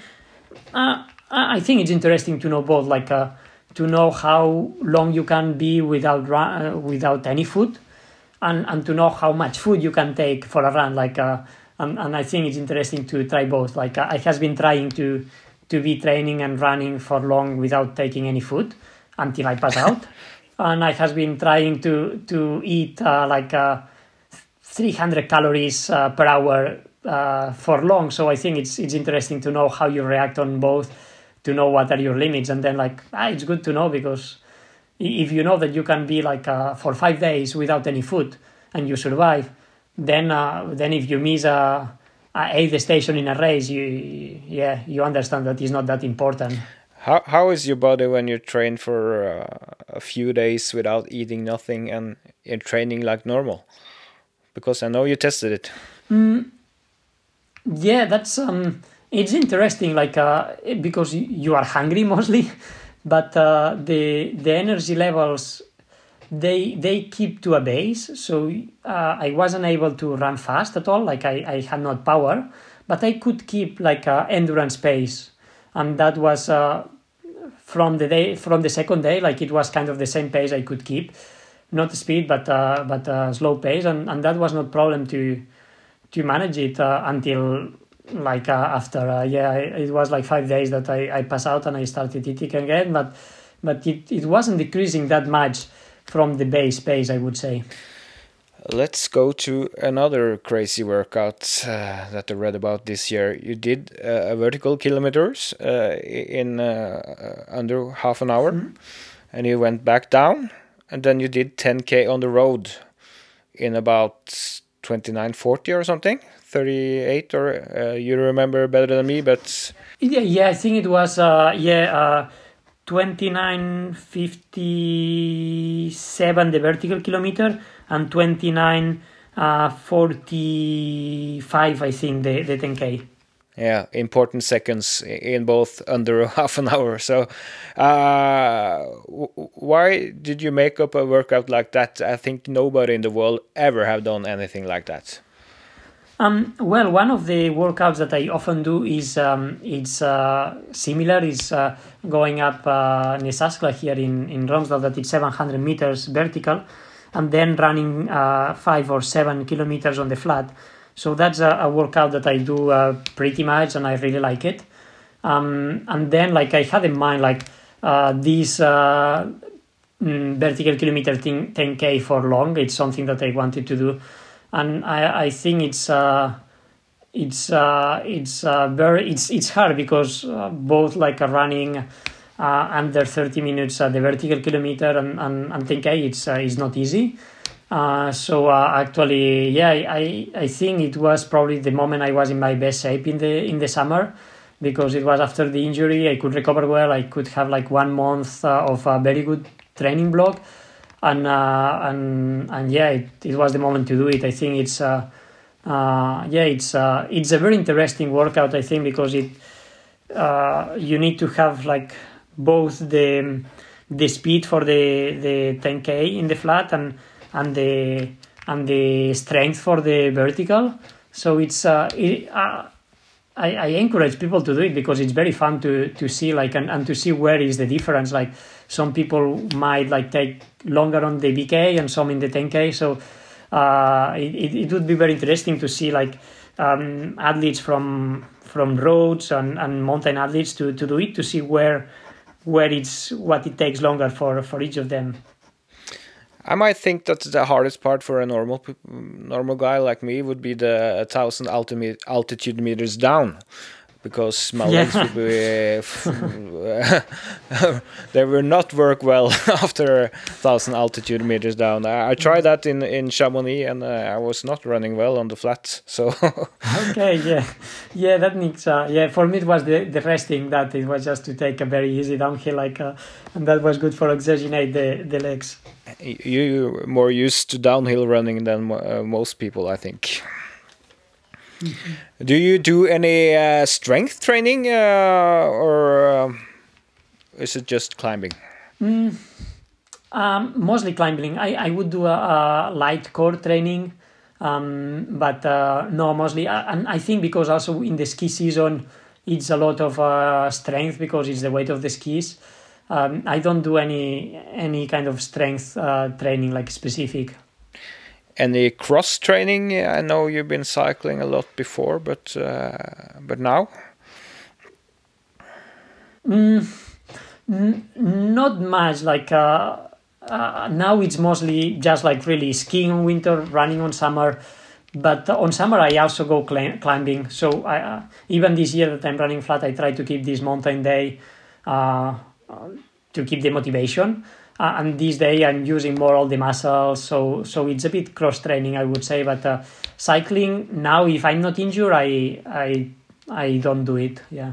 uh, I think it's interesting to know both, like uh, to know how long you can be without run, without any food and, and to know how much food you can take for a run. Like, uh, and, and I think it's interesting to try both. Like, uh, I has been trying to to be training and running for long without taking any food until I pass out, and I has been trying to to eat uh, like uh, 300 calories uh, per hour uh, for long. So I think it's it's interesting to know how you react on both, to know what are your limits, and then like ah, it's good to know because if you know that you can be like uh, for five days without any food and you survive, then uh, then if you miss a, a aid station in a race, you yeah you understand that it's not that important. How how is your body when you train for uh, a few days without eating nothing and you're training like normal? Because I know you tested it. Mm, yeah, that's um, it's interesting. Like uh, because you are hungry mostly but uh, the the energy levels they they keep to a base so uh, i wasn't able to run fast at all like i, I had not power but i could keep like a endurance pace and that was uh, from the day from the second day like it was kind of the same pace i could keep not speed but uh, but uh, slow pace and, and that was not problem to to manage it uh, until like uh, after uh, yeah it was like five days that I, I passed out and I started eating again but but it, it wasn't decreasing that much from the base pace I would say. Let's go to another crazy workout uh, that I read about this year. You did uh, a vertical kilometers uh, in uh, under half an hour mm -hmm. and you went back down and then you did 10k on the road in about 2940 or something 38 or uh, you remember better than me but yeah yeah i think it was uh yeah uh 2957 the vertical kilometer and 29 uh 45 i think the the 10k yeah important seconds in both under half an hour. So uh, why did you make up a workout like that? I think nobody in the world ever have done anything like that um, well, one of the workouts that I often do is um, it's uh, similar. Is uh, going up uh, Nesaksla here in in Romsdal that it's 700 meters vertical, and then running uh, five or seven kilometers on the flat. So that's a, a workout that I do uh, pretty much, and I really like it. Um, and then, like I had in mind, like uh, this uh, mm, vertical kilometer thing 10k for long. It's something that I wanted to do and I, I think it's uh, it's uh, it's uh, very it's it's hard because uh, both like a running uh, under 30 minutes uh, the vertical kilometer and and, and 10k it's uh, it's not easy. Uh, so actually yeah I, I think it was probably the moment I was in my best shape in the in the summer because it was after the injury I could recover well. I could have like one month of a very good training block and uh, and and yeah, it, it was the moment to do it. I think it's uh, uh, yeah, it's uh, it's a very interesting workout. I think because it uh, you need to have like both the the speed for the the 10k in the flat and and the and the strength for the vertical. So it's uh, it, I, I encourage people to do it because it's very fun to to see like and, and to see where is the difference. Like some people might like take longer on the VK and some in the 10K. So uh, it, it would be very interesting to see like um, athletes from from roads and, and mountain athletes to, to do it to see where where it's what it takes longer for for each of them. I might think that the hardest part for a normal normal guy like me would be the thousand altitude meters down, because my Yeah. legs would be they will not work well after thousand altitude meters down. I, I tried that in in Chamonix and uh, I was not running well on the flat. So okay, yeah, yeah, that needs. Uh, yeah, for me it was the the resting that it was just to take a very easy downhill, like, uh, and that was good for oxygenate the the legs. you more used to downhill running than uh, most people, I think. Do you do any uh, strength training uh, or um, is it just climbing? Um, mostly climbing. I, I would do a, a light core training, um, but uh, no, mostly. uh, And I think because also in the ski season, it's a lot of uh, strength because it's the weight of the skis. Um, I don't do any any kind of strength uh, training like specific. Any cross training? I know you've been cycling a lot before, but uh, but now Not much. Like uh, uh, now, it's mostly just like really skiing on winter, running on summer. But on summer, I also go cli- climbing. So I, uh, even this year that I'm running flat, I try to keep this mountain day uh, uh, to keep the motivation. Uh, and this day, I'm using more all the muscles. So so it's a bit cross training, I would say. But uh, cycling now, if I'm not injured, I I I don't do it. Yeah.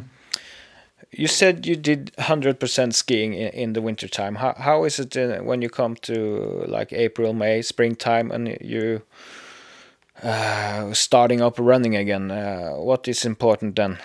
you said you did hundred percent skiing in, in the winter time. How how is it uh, when you come to like April, May, springtime, and you uh, starting up running again? Uh, what is important then?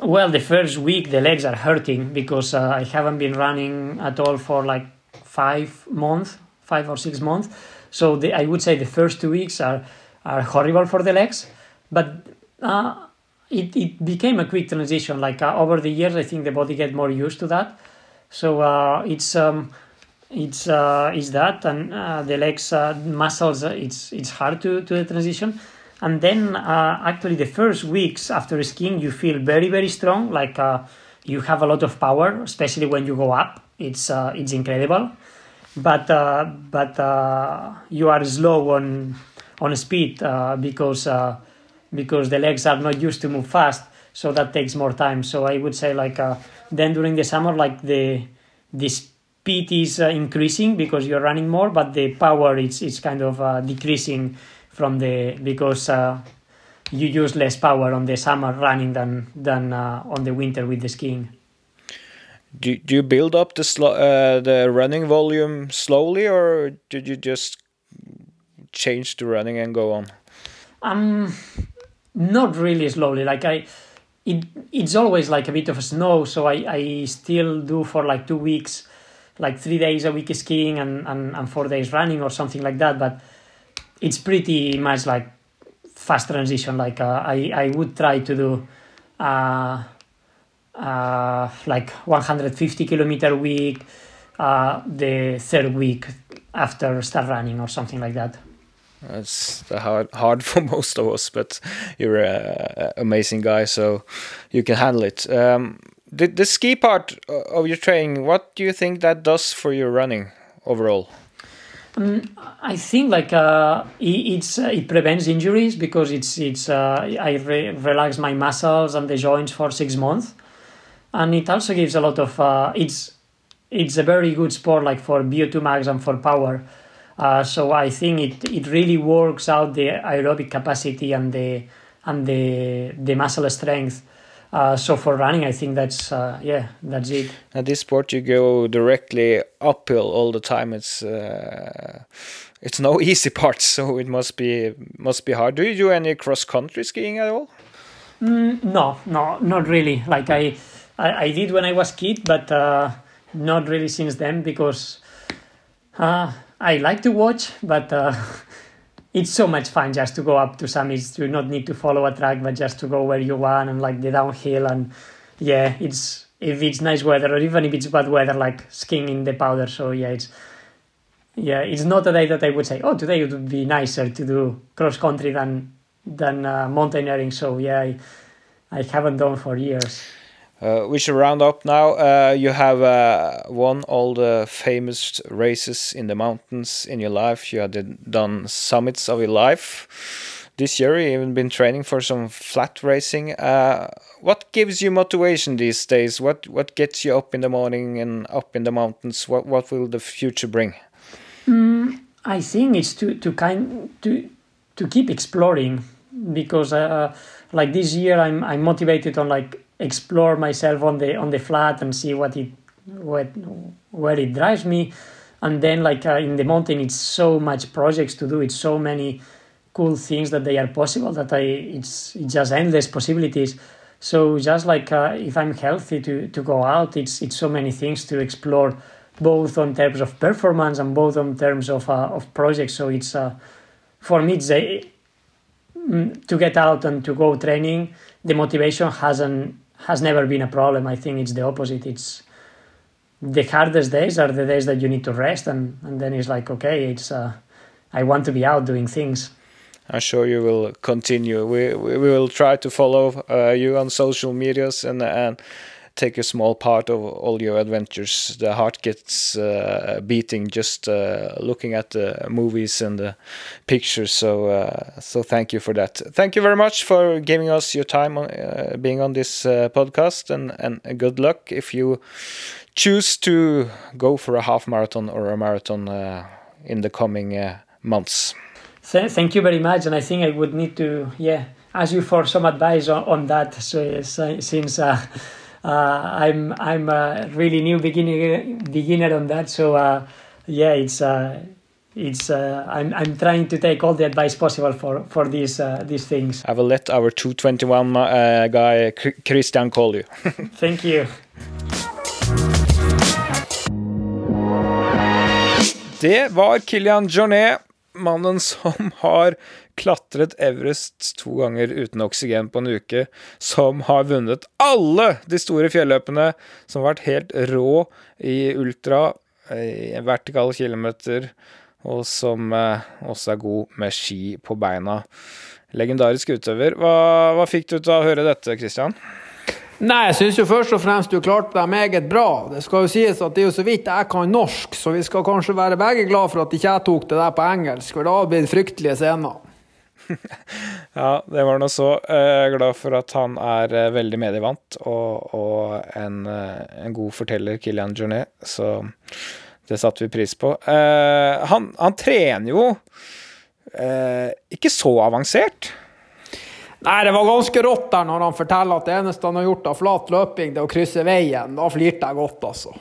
Well, the first week the legs are hurting because uh, I haven't been running at all for like five months, five or six months. So the, I would say the first two weeks are are horrible for the legs, but uh, it it became a quick transition. Like uh, over the years, I think the body get more used to that. So uh, it's um, it's uh, it's that and uh, the legs muscles. It's it's hard to to the transition and then uh, actually the first weeks after skiing you feel very very strong like uh, you have a lot of power especially when you go up. It's uh, it's incredible. But uh, but uh, you are slow on on speed uh, because because the legs are not used to move fast so that takes more time. So i would say like then during the summer like the the speed is increasing because you're running more but the power is is kind of decreasing from the because uh, you use less power on the summer running than than uh, on the winter with the skiing. Do, do you build up the uh, the running volume slowly, or did you just change the running and go on? Um, not really slowly. Like I, it it's always like a bit of a snow, so I I still do for like two weeks, like three days a week skiing and and, and four days running or something like that. But it's pretty much like fast transition. Like uh, I I would try to do. Uh, uh, like 150 kilometer week uh, the third week after start running or something like that It's hard hard for most of us, but you're a, a amazing guy, so you can handle it. Um, the the ski part uh, of your training, what do you think that does for your running overall? I think like uh, it, it's uh, it prevents injuries because it's it's uh, I re- relax my muscles and the joints for six months, and it also gives a lot of uh, it's it's a very good sport like for VO2 max and for power. Uh, so I think it, it really works out the aerobic capacity and the and the the muscle strength. Uh, so for running, I think that's uh, yeah that's it. At this sport, you go directly uphill all the time. It's uh, it's no easy part, so it must be must be hard. Do you do any cross country skiing at all? No, no, not really. Like I, I, I did when I was kid, but uh, not really since then because uh, I like to watch, but uh, it's so much fun just to go up to summits to not need to follow a track, but just to go where you want and like the downhill and yeah, it's if it's nice weather or even if it's bad weather, like skiing in the powder. So yeah, it's yeah, it's not a day that I would say, oh, today it would be nicer to do cross country than than uh, mountaineering. So yeah, I, I haven't done for years. Uh, we should round up now. Uh, you have uh, won all the famous races in the mountains in your life. You have done summits of your life. this year you even been training for some flat racing. Uh, what gives you motivation these days? What what gets you up in the morning and up in the mountains? What what will the future bring? Mm, I think it's to to kind to to keep exploring because uh, like this year I'm I'm motivated on like explore myself on the on the flat and see what it what where it drives me. And then like uh, in the mountain it's so much projects to do. It's so many cool things that they are possible that i it's, it's just endless possibilities. So just like uh, if i'm healthy to to go out it's it's so many things to explore both on terms of performance and both on terms of uh, of projects. So it's uh, for me it's a, mm, to get out and to go training the motivation hasn't has never been a problem. I think it's the opposite. It's the hardest days are the days that you need to rest and, and then it's like okay it's uh, i want to be out doing things. I'm sure you will continue. We we, will try to follow uh, you on social medias and and take a small part of all your adventures the heart gets uh, beating just uh, looking at the movies and the pictures so uh, so thank you for that thank you very much for giving us your time on, uh, being on this podcast and and good luck if you choose to go for a half marathon or a marathon uh, in the coming uh, months. Thank you very much, and I think I would need to yeah ask you for some advice on, on that. So, since uh, uh, I'm I'm a really new beginner beginner on that, so uh, yeah, it's uh, it's uh, I'm I'm trying to take all the advice possible for for these uh, these things. I will let our 221 uh, guy Kristian call you. Thank you. Det var Kilian Jornet, mannen som har klatret Everest to ganger uten oksygen på en uke, som har vunnet alle de store fjelløpene, som har vært helt rå i ultra, i vertikale kilometer, og som eh, også er god med ski på beina. Legendarisk utøver. Hva, hva fikk du til å høre dette, Christian? Nei, jeg syns jo først og fremst du klarte deg meget bra. Det skal jo sies at det er jo så vidt jeg kan norsk, så vi skal kanskje være begge glad for at ikke jeg tok det der på engelsk, for da hadde det blitt fryktelige scener. Ja, det var nå så. Jeg er glad for at han er eh, veldig medievant og, og en, eh, en, god forteller, Kilian Journet, så det satte vi pris på. Uh, han, han, trener jo uh, ikke så avansert. Nei, det var ganske rått der når han forteller at det eneste han har gjort av flat løping, det er å krysse veien. Da flirte jeg godt, altså.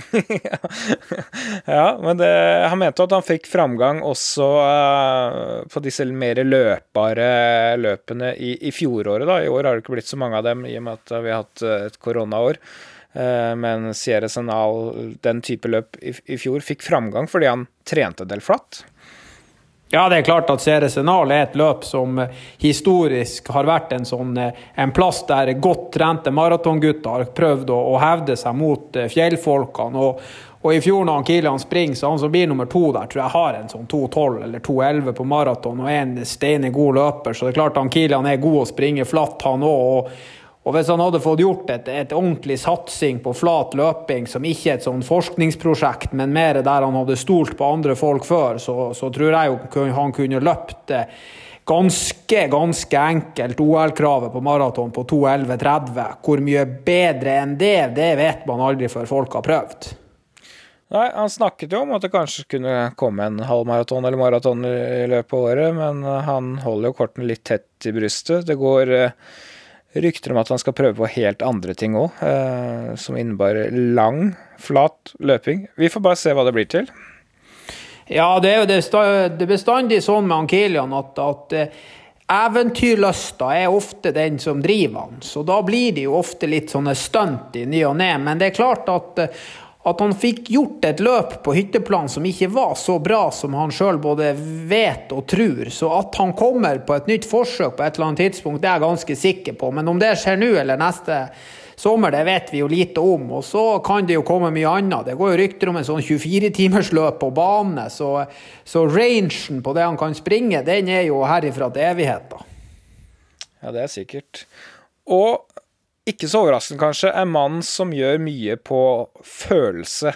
ja, men det, han mente at han fikk framgang også uh, på disse mer løpbare løpene i, i, fjoråret. da. I år har det ikke blitt så mange av dem i og med at vi har hatt uh, et koronaår. Uh, men Sierra Senal, den type løp i, i, fjor, fikk framgang fordi han trente del flatt. Ja, det er klart at Ceresenal er et løp som eh, historisk har vært en, sånn, eh, en plass der godt trente maratongutter har prøvd å, å, hevde seg mot eh, fjellfolkene. Og, og i fjor når Kilian springer, så han som blir nummer to der, tror jeg har en sånn 2.12 eller 2.11 på maraton og er en steine god løper. Så det er klart at Kilian er god å springe flatt, han òg. Og hvis han hadde fått gjort et, et ordentlig satsing på flat løping, som ikke er et sånn forskningsprosjekt, men mer der han hadde stolt på andre folk før, så, så tror jeg jo han kunne løpt ganske, ganske enkelt OL-kravet på maraton på 2.11,30. Hvor mye bedre enn det, det vet man aldri før folk har prøvd. Nei, Han snakket jo om at det kanskje kunne komme en halvmaraton eller maraton i løpet av året, men han holder jo kortene litt tett i brystet. Det går rykter om at han skal prøve på helt andre ting òg, eh, som innebærer lang, flat løping. Vi får bare se hva det blir til. Ja, det er jo det, bestandig sånn med Ankelian at, at eh, eventyrlysta er ofte den som driver han. Så da blir det jo ofte litt sånne stunt i ny og ne. Men det er klart at eh, at han fikk gjort et løp på hytteplan som ikke var så bra som han sjøl både vet og tror. Så at han kommer på et nytt forsøk på et eller annet tidspunkt, det er jeg ganske sikker på. Men om det skjer nå eller neste sommer, det vet vi jo lite om. Og så kan det jo komme mye annet. Det går jo rykter om en sånn 24-timersløp på bane, så, så rangen på det han kan springe, den er jo herifra til evigheten. Ja, det er sikkert. Og ikke så overraskende, kanskje, en mann som gjør mye på følelse.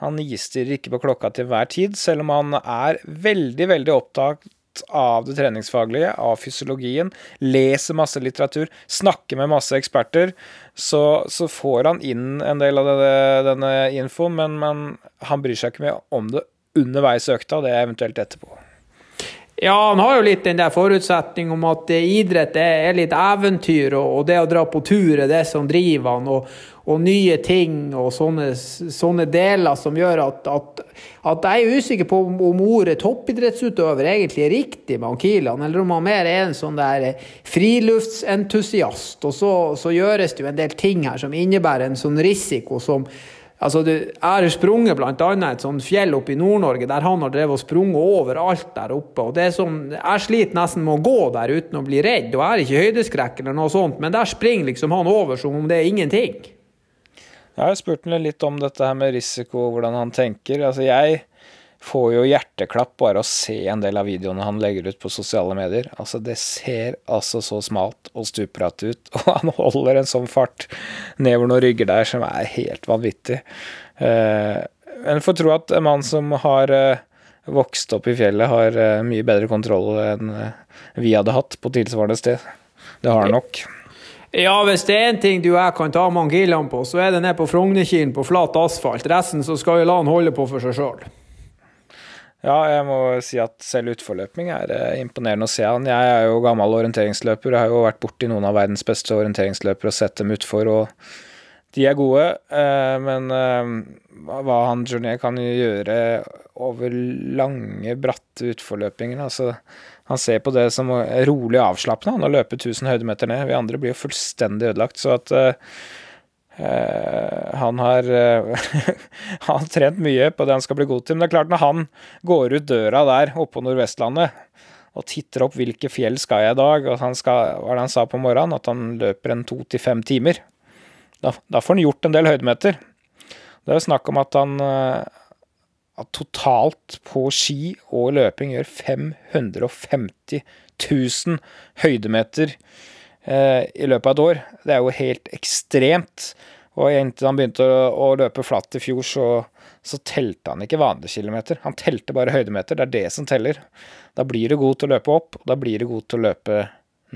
Han gister ikke på klokka til hver tid, selv om han er veldig, veldig opptatt av det treningsfaglige, av fysiologien, leser masse litteratur, snakker med masse eksperter, så, så får han inn en del av denne, denne infoen, men, men, han bryr seg ikke mye om det underveis i økta, det er eventuelt etterpå. Ja, han har jo litt den der forutsetning om at idrett er litt eventyr, og det å dra på tur er det som driver han. Og, og nye ting og sånne, sånne, deler som gjør at, at, at, jeg er usikker på om, om ordet toppidrettsutøver egentlig er riktig med Kilan, eller om han mer er en sånn der friluftsentusiast. Og så, så gjøres det jo en del ting her som innebærer en sånn risiko som Altså, jeg har sprunget bl.a. et sånt fjell oppe i Nord-Norge der han har drevet og sprunget overalt der oppe. og det er sånn, Jeg sliter nesten med å gå der uten å bli redd, og jeg har ikke høydeskrekk eller noe sånt, men der springer liksom han over som om det er ingenting. Jeg har spurt ham litt om dette her med risiko, hvordan han tenker. Altså, jeg får jo hjerteklapp bare å se en del av videoene han legger ut på sosiale medier. Altså, det ser altså så smalt og stupbratt ut, og han holder en sånn fart nedover noen rygger der som er helt vanvittig. Eh, en får tro at en mann som har eh, vokst opp i fjellet, har eh, mye bedre kontroll enn vi hadde hatt på tilsvarende sted. Det har han nok. Ja, hvis det er en ting du og jeg kan ta mangilene på, så er det ned på Frognerkilen på flat asfalt. Resten så skal vi la han holde på for seg sjøl. Ja, jeg må si at selv utforløping er eh, imponerende å se han. Jeg er jo gammel orienteringsløper. Jeg har jo vært borti noen av verdens beste orienteringsløpere og sett dem utfor, og de er gode. Eh, men eh, hva han Journé kan gjøre over lange, bratte utforløpinger altså han ser på det som rolig avslappende, han å løpe 1000 høydemeter ned. Vi andre blir jo fullstendig ødelagt. Så at uh, han har uh, Han har trent mye på det han skal bli god til. Men det er klart, når han går ut døra der oppe på Nordvestlandet og titter opp hvilke fjell skal jeg i dag, og han skal, hva er det han sa på morgenen, at han løper en to til fem timer, da, da, får han gjort en del høydemeter. Det er jo snakk om at han uh, at totalt på ski og løping gjør 550 000 høydemeter eh, i løpet av et år. Det er jo helt ekstremt. Og inntil han begynte å, å løpe flatt i fjor, så, så telte han ikke vanlige kilometer. Han telte bare høydemeter. Det er det som teller. Da blir du god til å løpe opp, og da blir du god til å løpe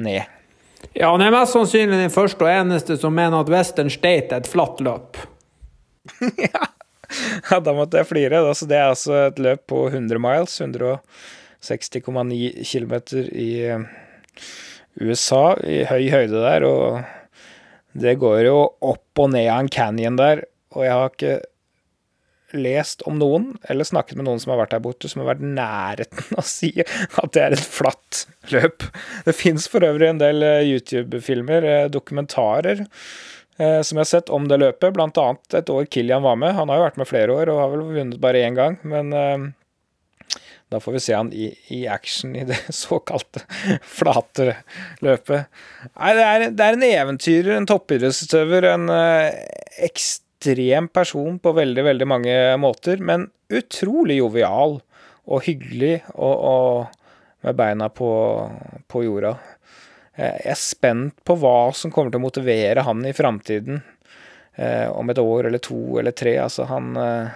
ned. Ja, han er mest sannsynlig den første og eneste som mener at Western State er et flatt løp. ja. ja, da måtte jeg flire. Altså, det er altså et løp på 100 miles, 160,9 km i eh, USA, i høy høyde der, og det går jo opp og ned av en canyon der, og jeg har ikke lest om noen, eller snakket med noen som har vært der borte, som har vært nærheten av å si at det er et flatt løp. Det fins for øvrig en del eh, YouTube-filmer, eh, dokumentarer, Eh, som jeg har sett om det løpet, bl.a. et år Kilian var med. Han har jo vært med flere år og har vel vunnet bare én gang, men da får vi se han i, i action i det såkalte flate løpet. Nei, det er, det er en eventyrer, en toppidrettsutøver, en eh, ekstrem person på veldig, veldig mange måter, men utrolig jovial og hyggelig og, og med beina på, på jorda. Eh, jeg er spent på hva som kommer til å motivere han i framtiden. Eh, om et år eller to eller tre. Altså, han, eh,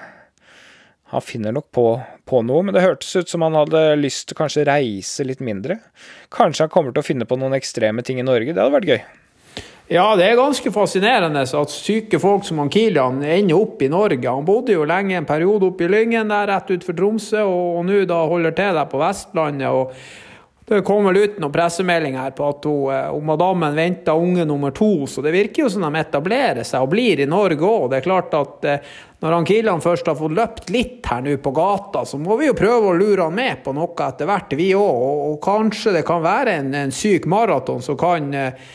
han finner nok på, på, noe. Men det hørtes ut som han hadde lyst til kanskje reise litt mindre. Kanskje han kommer til å finne på noen ekstreme ting i Norge. Det hadde vært gøy. Ja, det er ganske fascinerende at syke folk som han Kilian ender opp i Norge. Han bodde jo lenge en periode oppe i Lyngen der rett utenfor Tromsø, og, og nå da holder til der på Vestlandet. og det kom vel ut noen pressemeldinger på at hun, eh, hun madammen venta unge nummer to, så det virker jo som de etablerer seg og blir i Norge òg. Det er klart at eh, når han Kilan først har fått løpt litt her nå på gata, så må vi jo prøve å lure han med på noe etter hvert, vi òg. Og, og, kanskje det kan være en, en syk maraton som kan eh,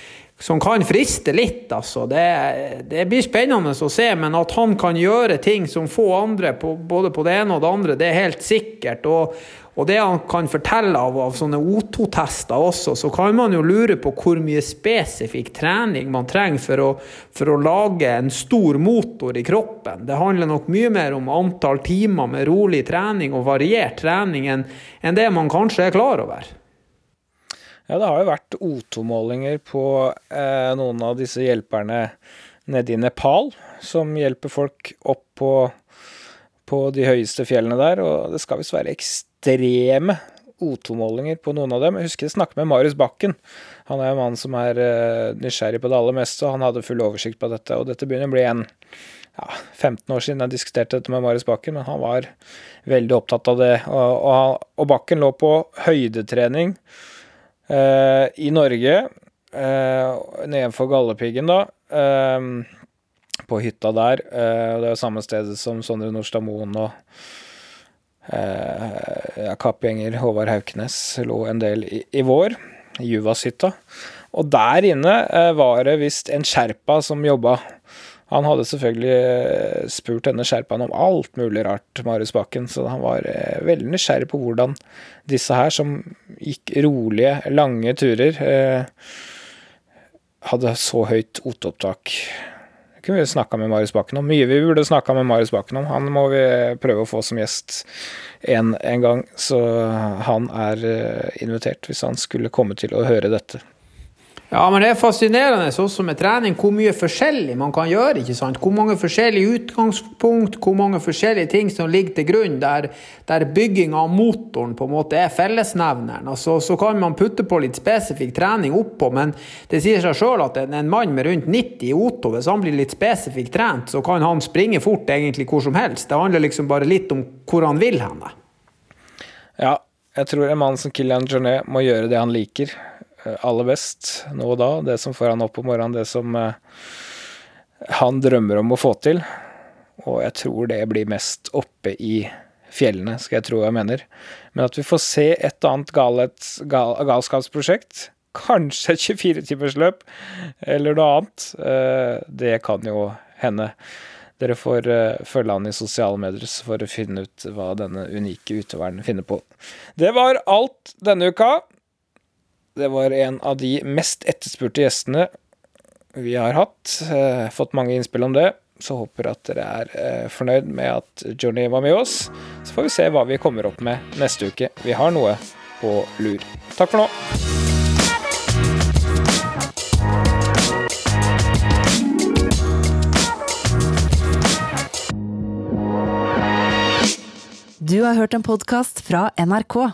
som kan friste litt. Altså. Det, det, blir spennende å se, men at han kan gjøre ting som få andre, på, både på det ene og det andre, det er helt sikkert. Og, og det han kan fortelle av, av sånne O2-tester også, så kan man jo lure på hvor mye spesifikk trening man trenger for å, for å, lage en stor motor i kroppen. Det handler nok mye mer om antall timer med rolig trening og variert trening enn, enn det man kanskje er klar over. Ja, det har jo vært O2-målinger på eh, noen av disse hjelperne nede i Nepal, som hjelper folk opp på, på de høyeste fjellene der, og det skal visst være ekstremt ekstreme O2-målinger på noen av dem. Jeg husker jeg snakket med Marius Bakken. Han er en mann som er uh, nysgjerrig på det aller meste, og han hadde full oversikt på dette. Og dette begynner å bli en ja, 15 år siden jeg diskuterte dette med Marius Bakken, men han var veldig opptatt av det. Og, og, og Bakken lå på høydetrening eh, i Norge, eh, nedenfor Galdhøpiggen, da. Eh, på hytta der. Uh, det er jo samme stedet som Sondre Nordstad Moen og ja, kappgjenger Håvard Hauknes lå en del i, i vår. Juvashytta. Og der inne uh, var det visst en sherpa som jobba. Han hadde selvfølgelig spurt denne sherpaen om alt mulig rart, Marius Bakken, så han var veldig nysgjerrig på hvordan disse her, som gikk rolige, lange turer, hadde så høyt oteopptak kunne vi snakka med Marius Bakken om. Mye vi burde snakka med Marius Bakken om. Han må vi prøve å få som gjest en, en gang, så han er eh, invitert hvis han skulle komme til å høre dette. Ja, men det er fascinerende også med trening hvor mye forskjellig man kan gjøre. ikke sant? Hvor mange forskjellige utgangspunkt, hvor mange forskjellige ting som ligger til grunn, der, der bygging av motoren på en måte er fellesnevneren. Altså, så kan man putte på litt spesifikk trening oppå, men det sier seg sjøl at en, en, mann med rundt 90 i Otto, hvis han blir litt spesifikt trent, så kan han springe fort egentlig hvor som helst. Det handler liksom bare litt om hvor han vil henne. Ja, jeg tror en mann som Kilian Jornet må gjøre det han liker. Eh, aller best nå og da. Det som får han opp om morgenen, det som eh, han drømmer om å få til. Og jeg tror det blir mest oppe i fjellene, skal jeg tro jeg mener. Men at vi får se et annet galet, gal, galskapsprosjekt, kanskje et 24-timersløp eller noe annet, eh, det kan jo hende. Dere får følge han i sosiale medier for å finne ut hva denne unike utøveren finner på. Det var alt denne uka. Det var en av de mest etterspurte gjestene vi har hatt. Eh, fått mange innspill om det. Så håper at dere er eh, fornøyd med at Johnny var med oss. Så får vi se hva vi kommer opp med neste uke. Vi har noe på lur. Takk for nå. Du har hørt en podkast fra NRK.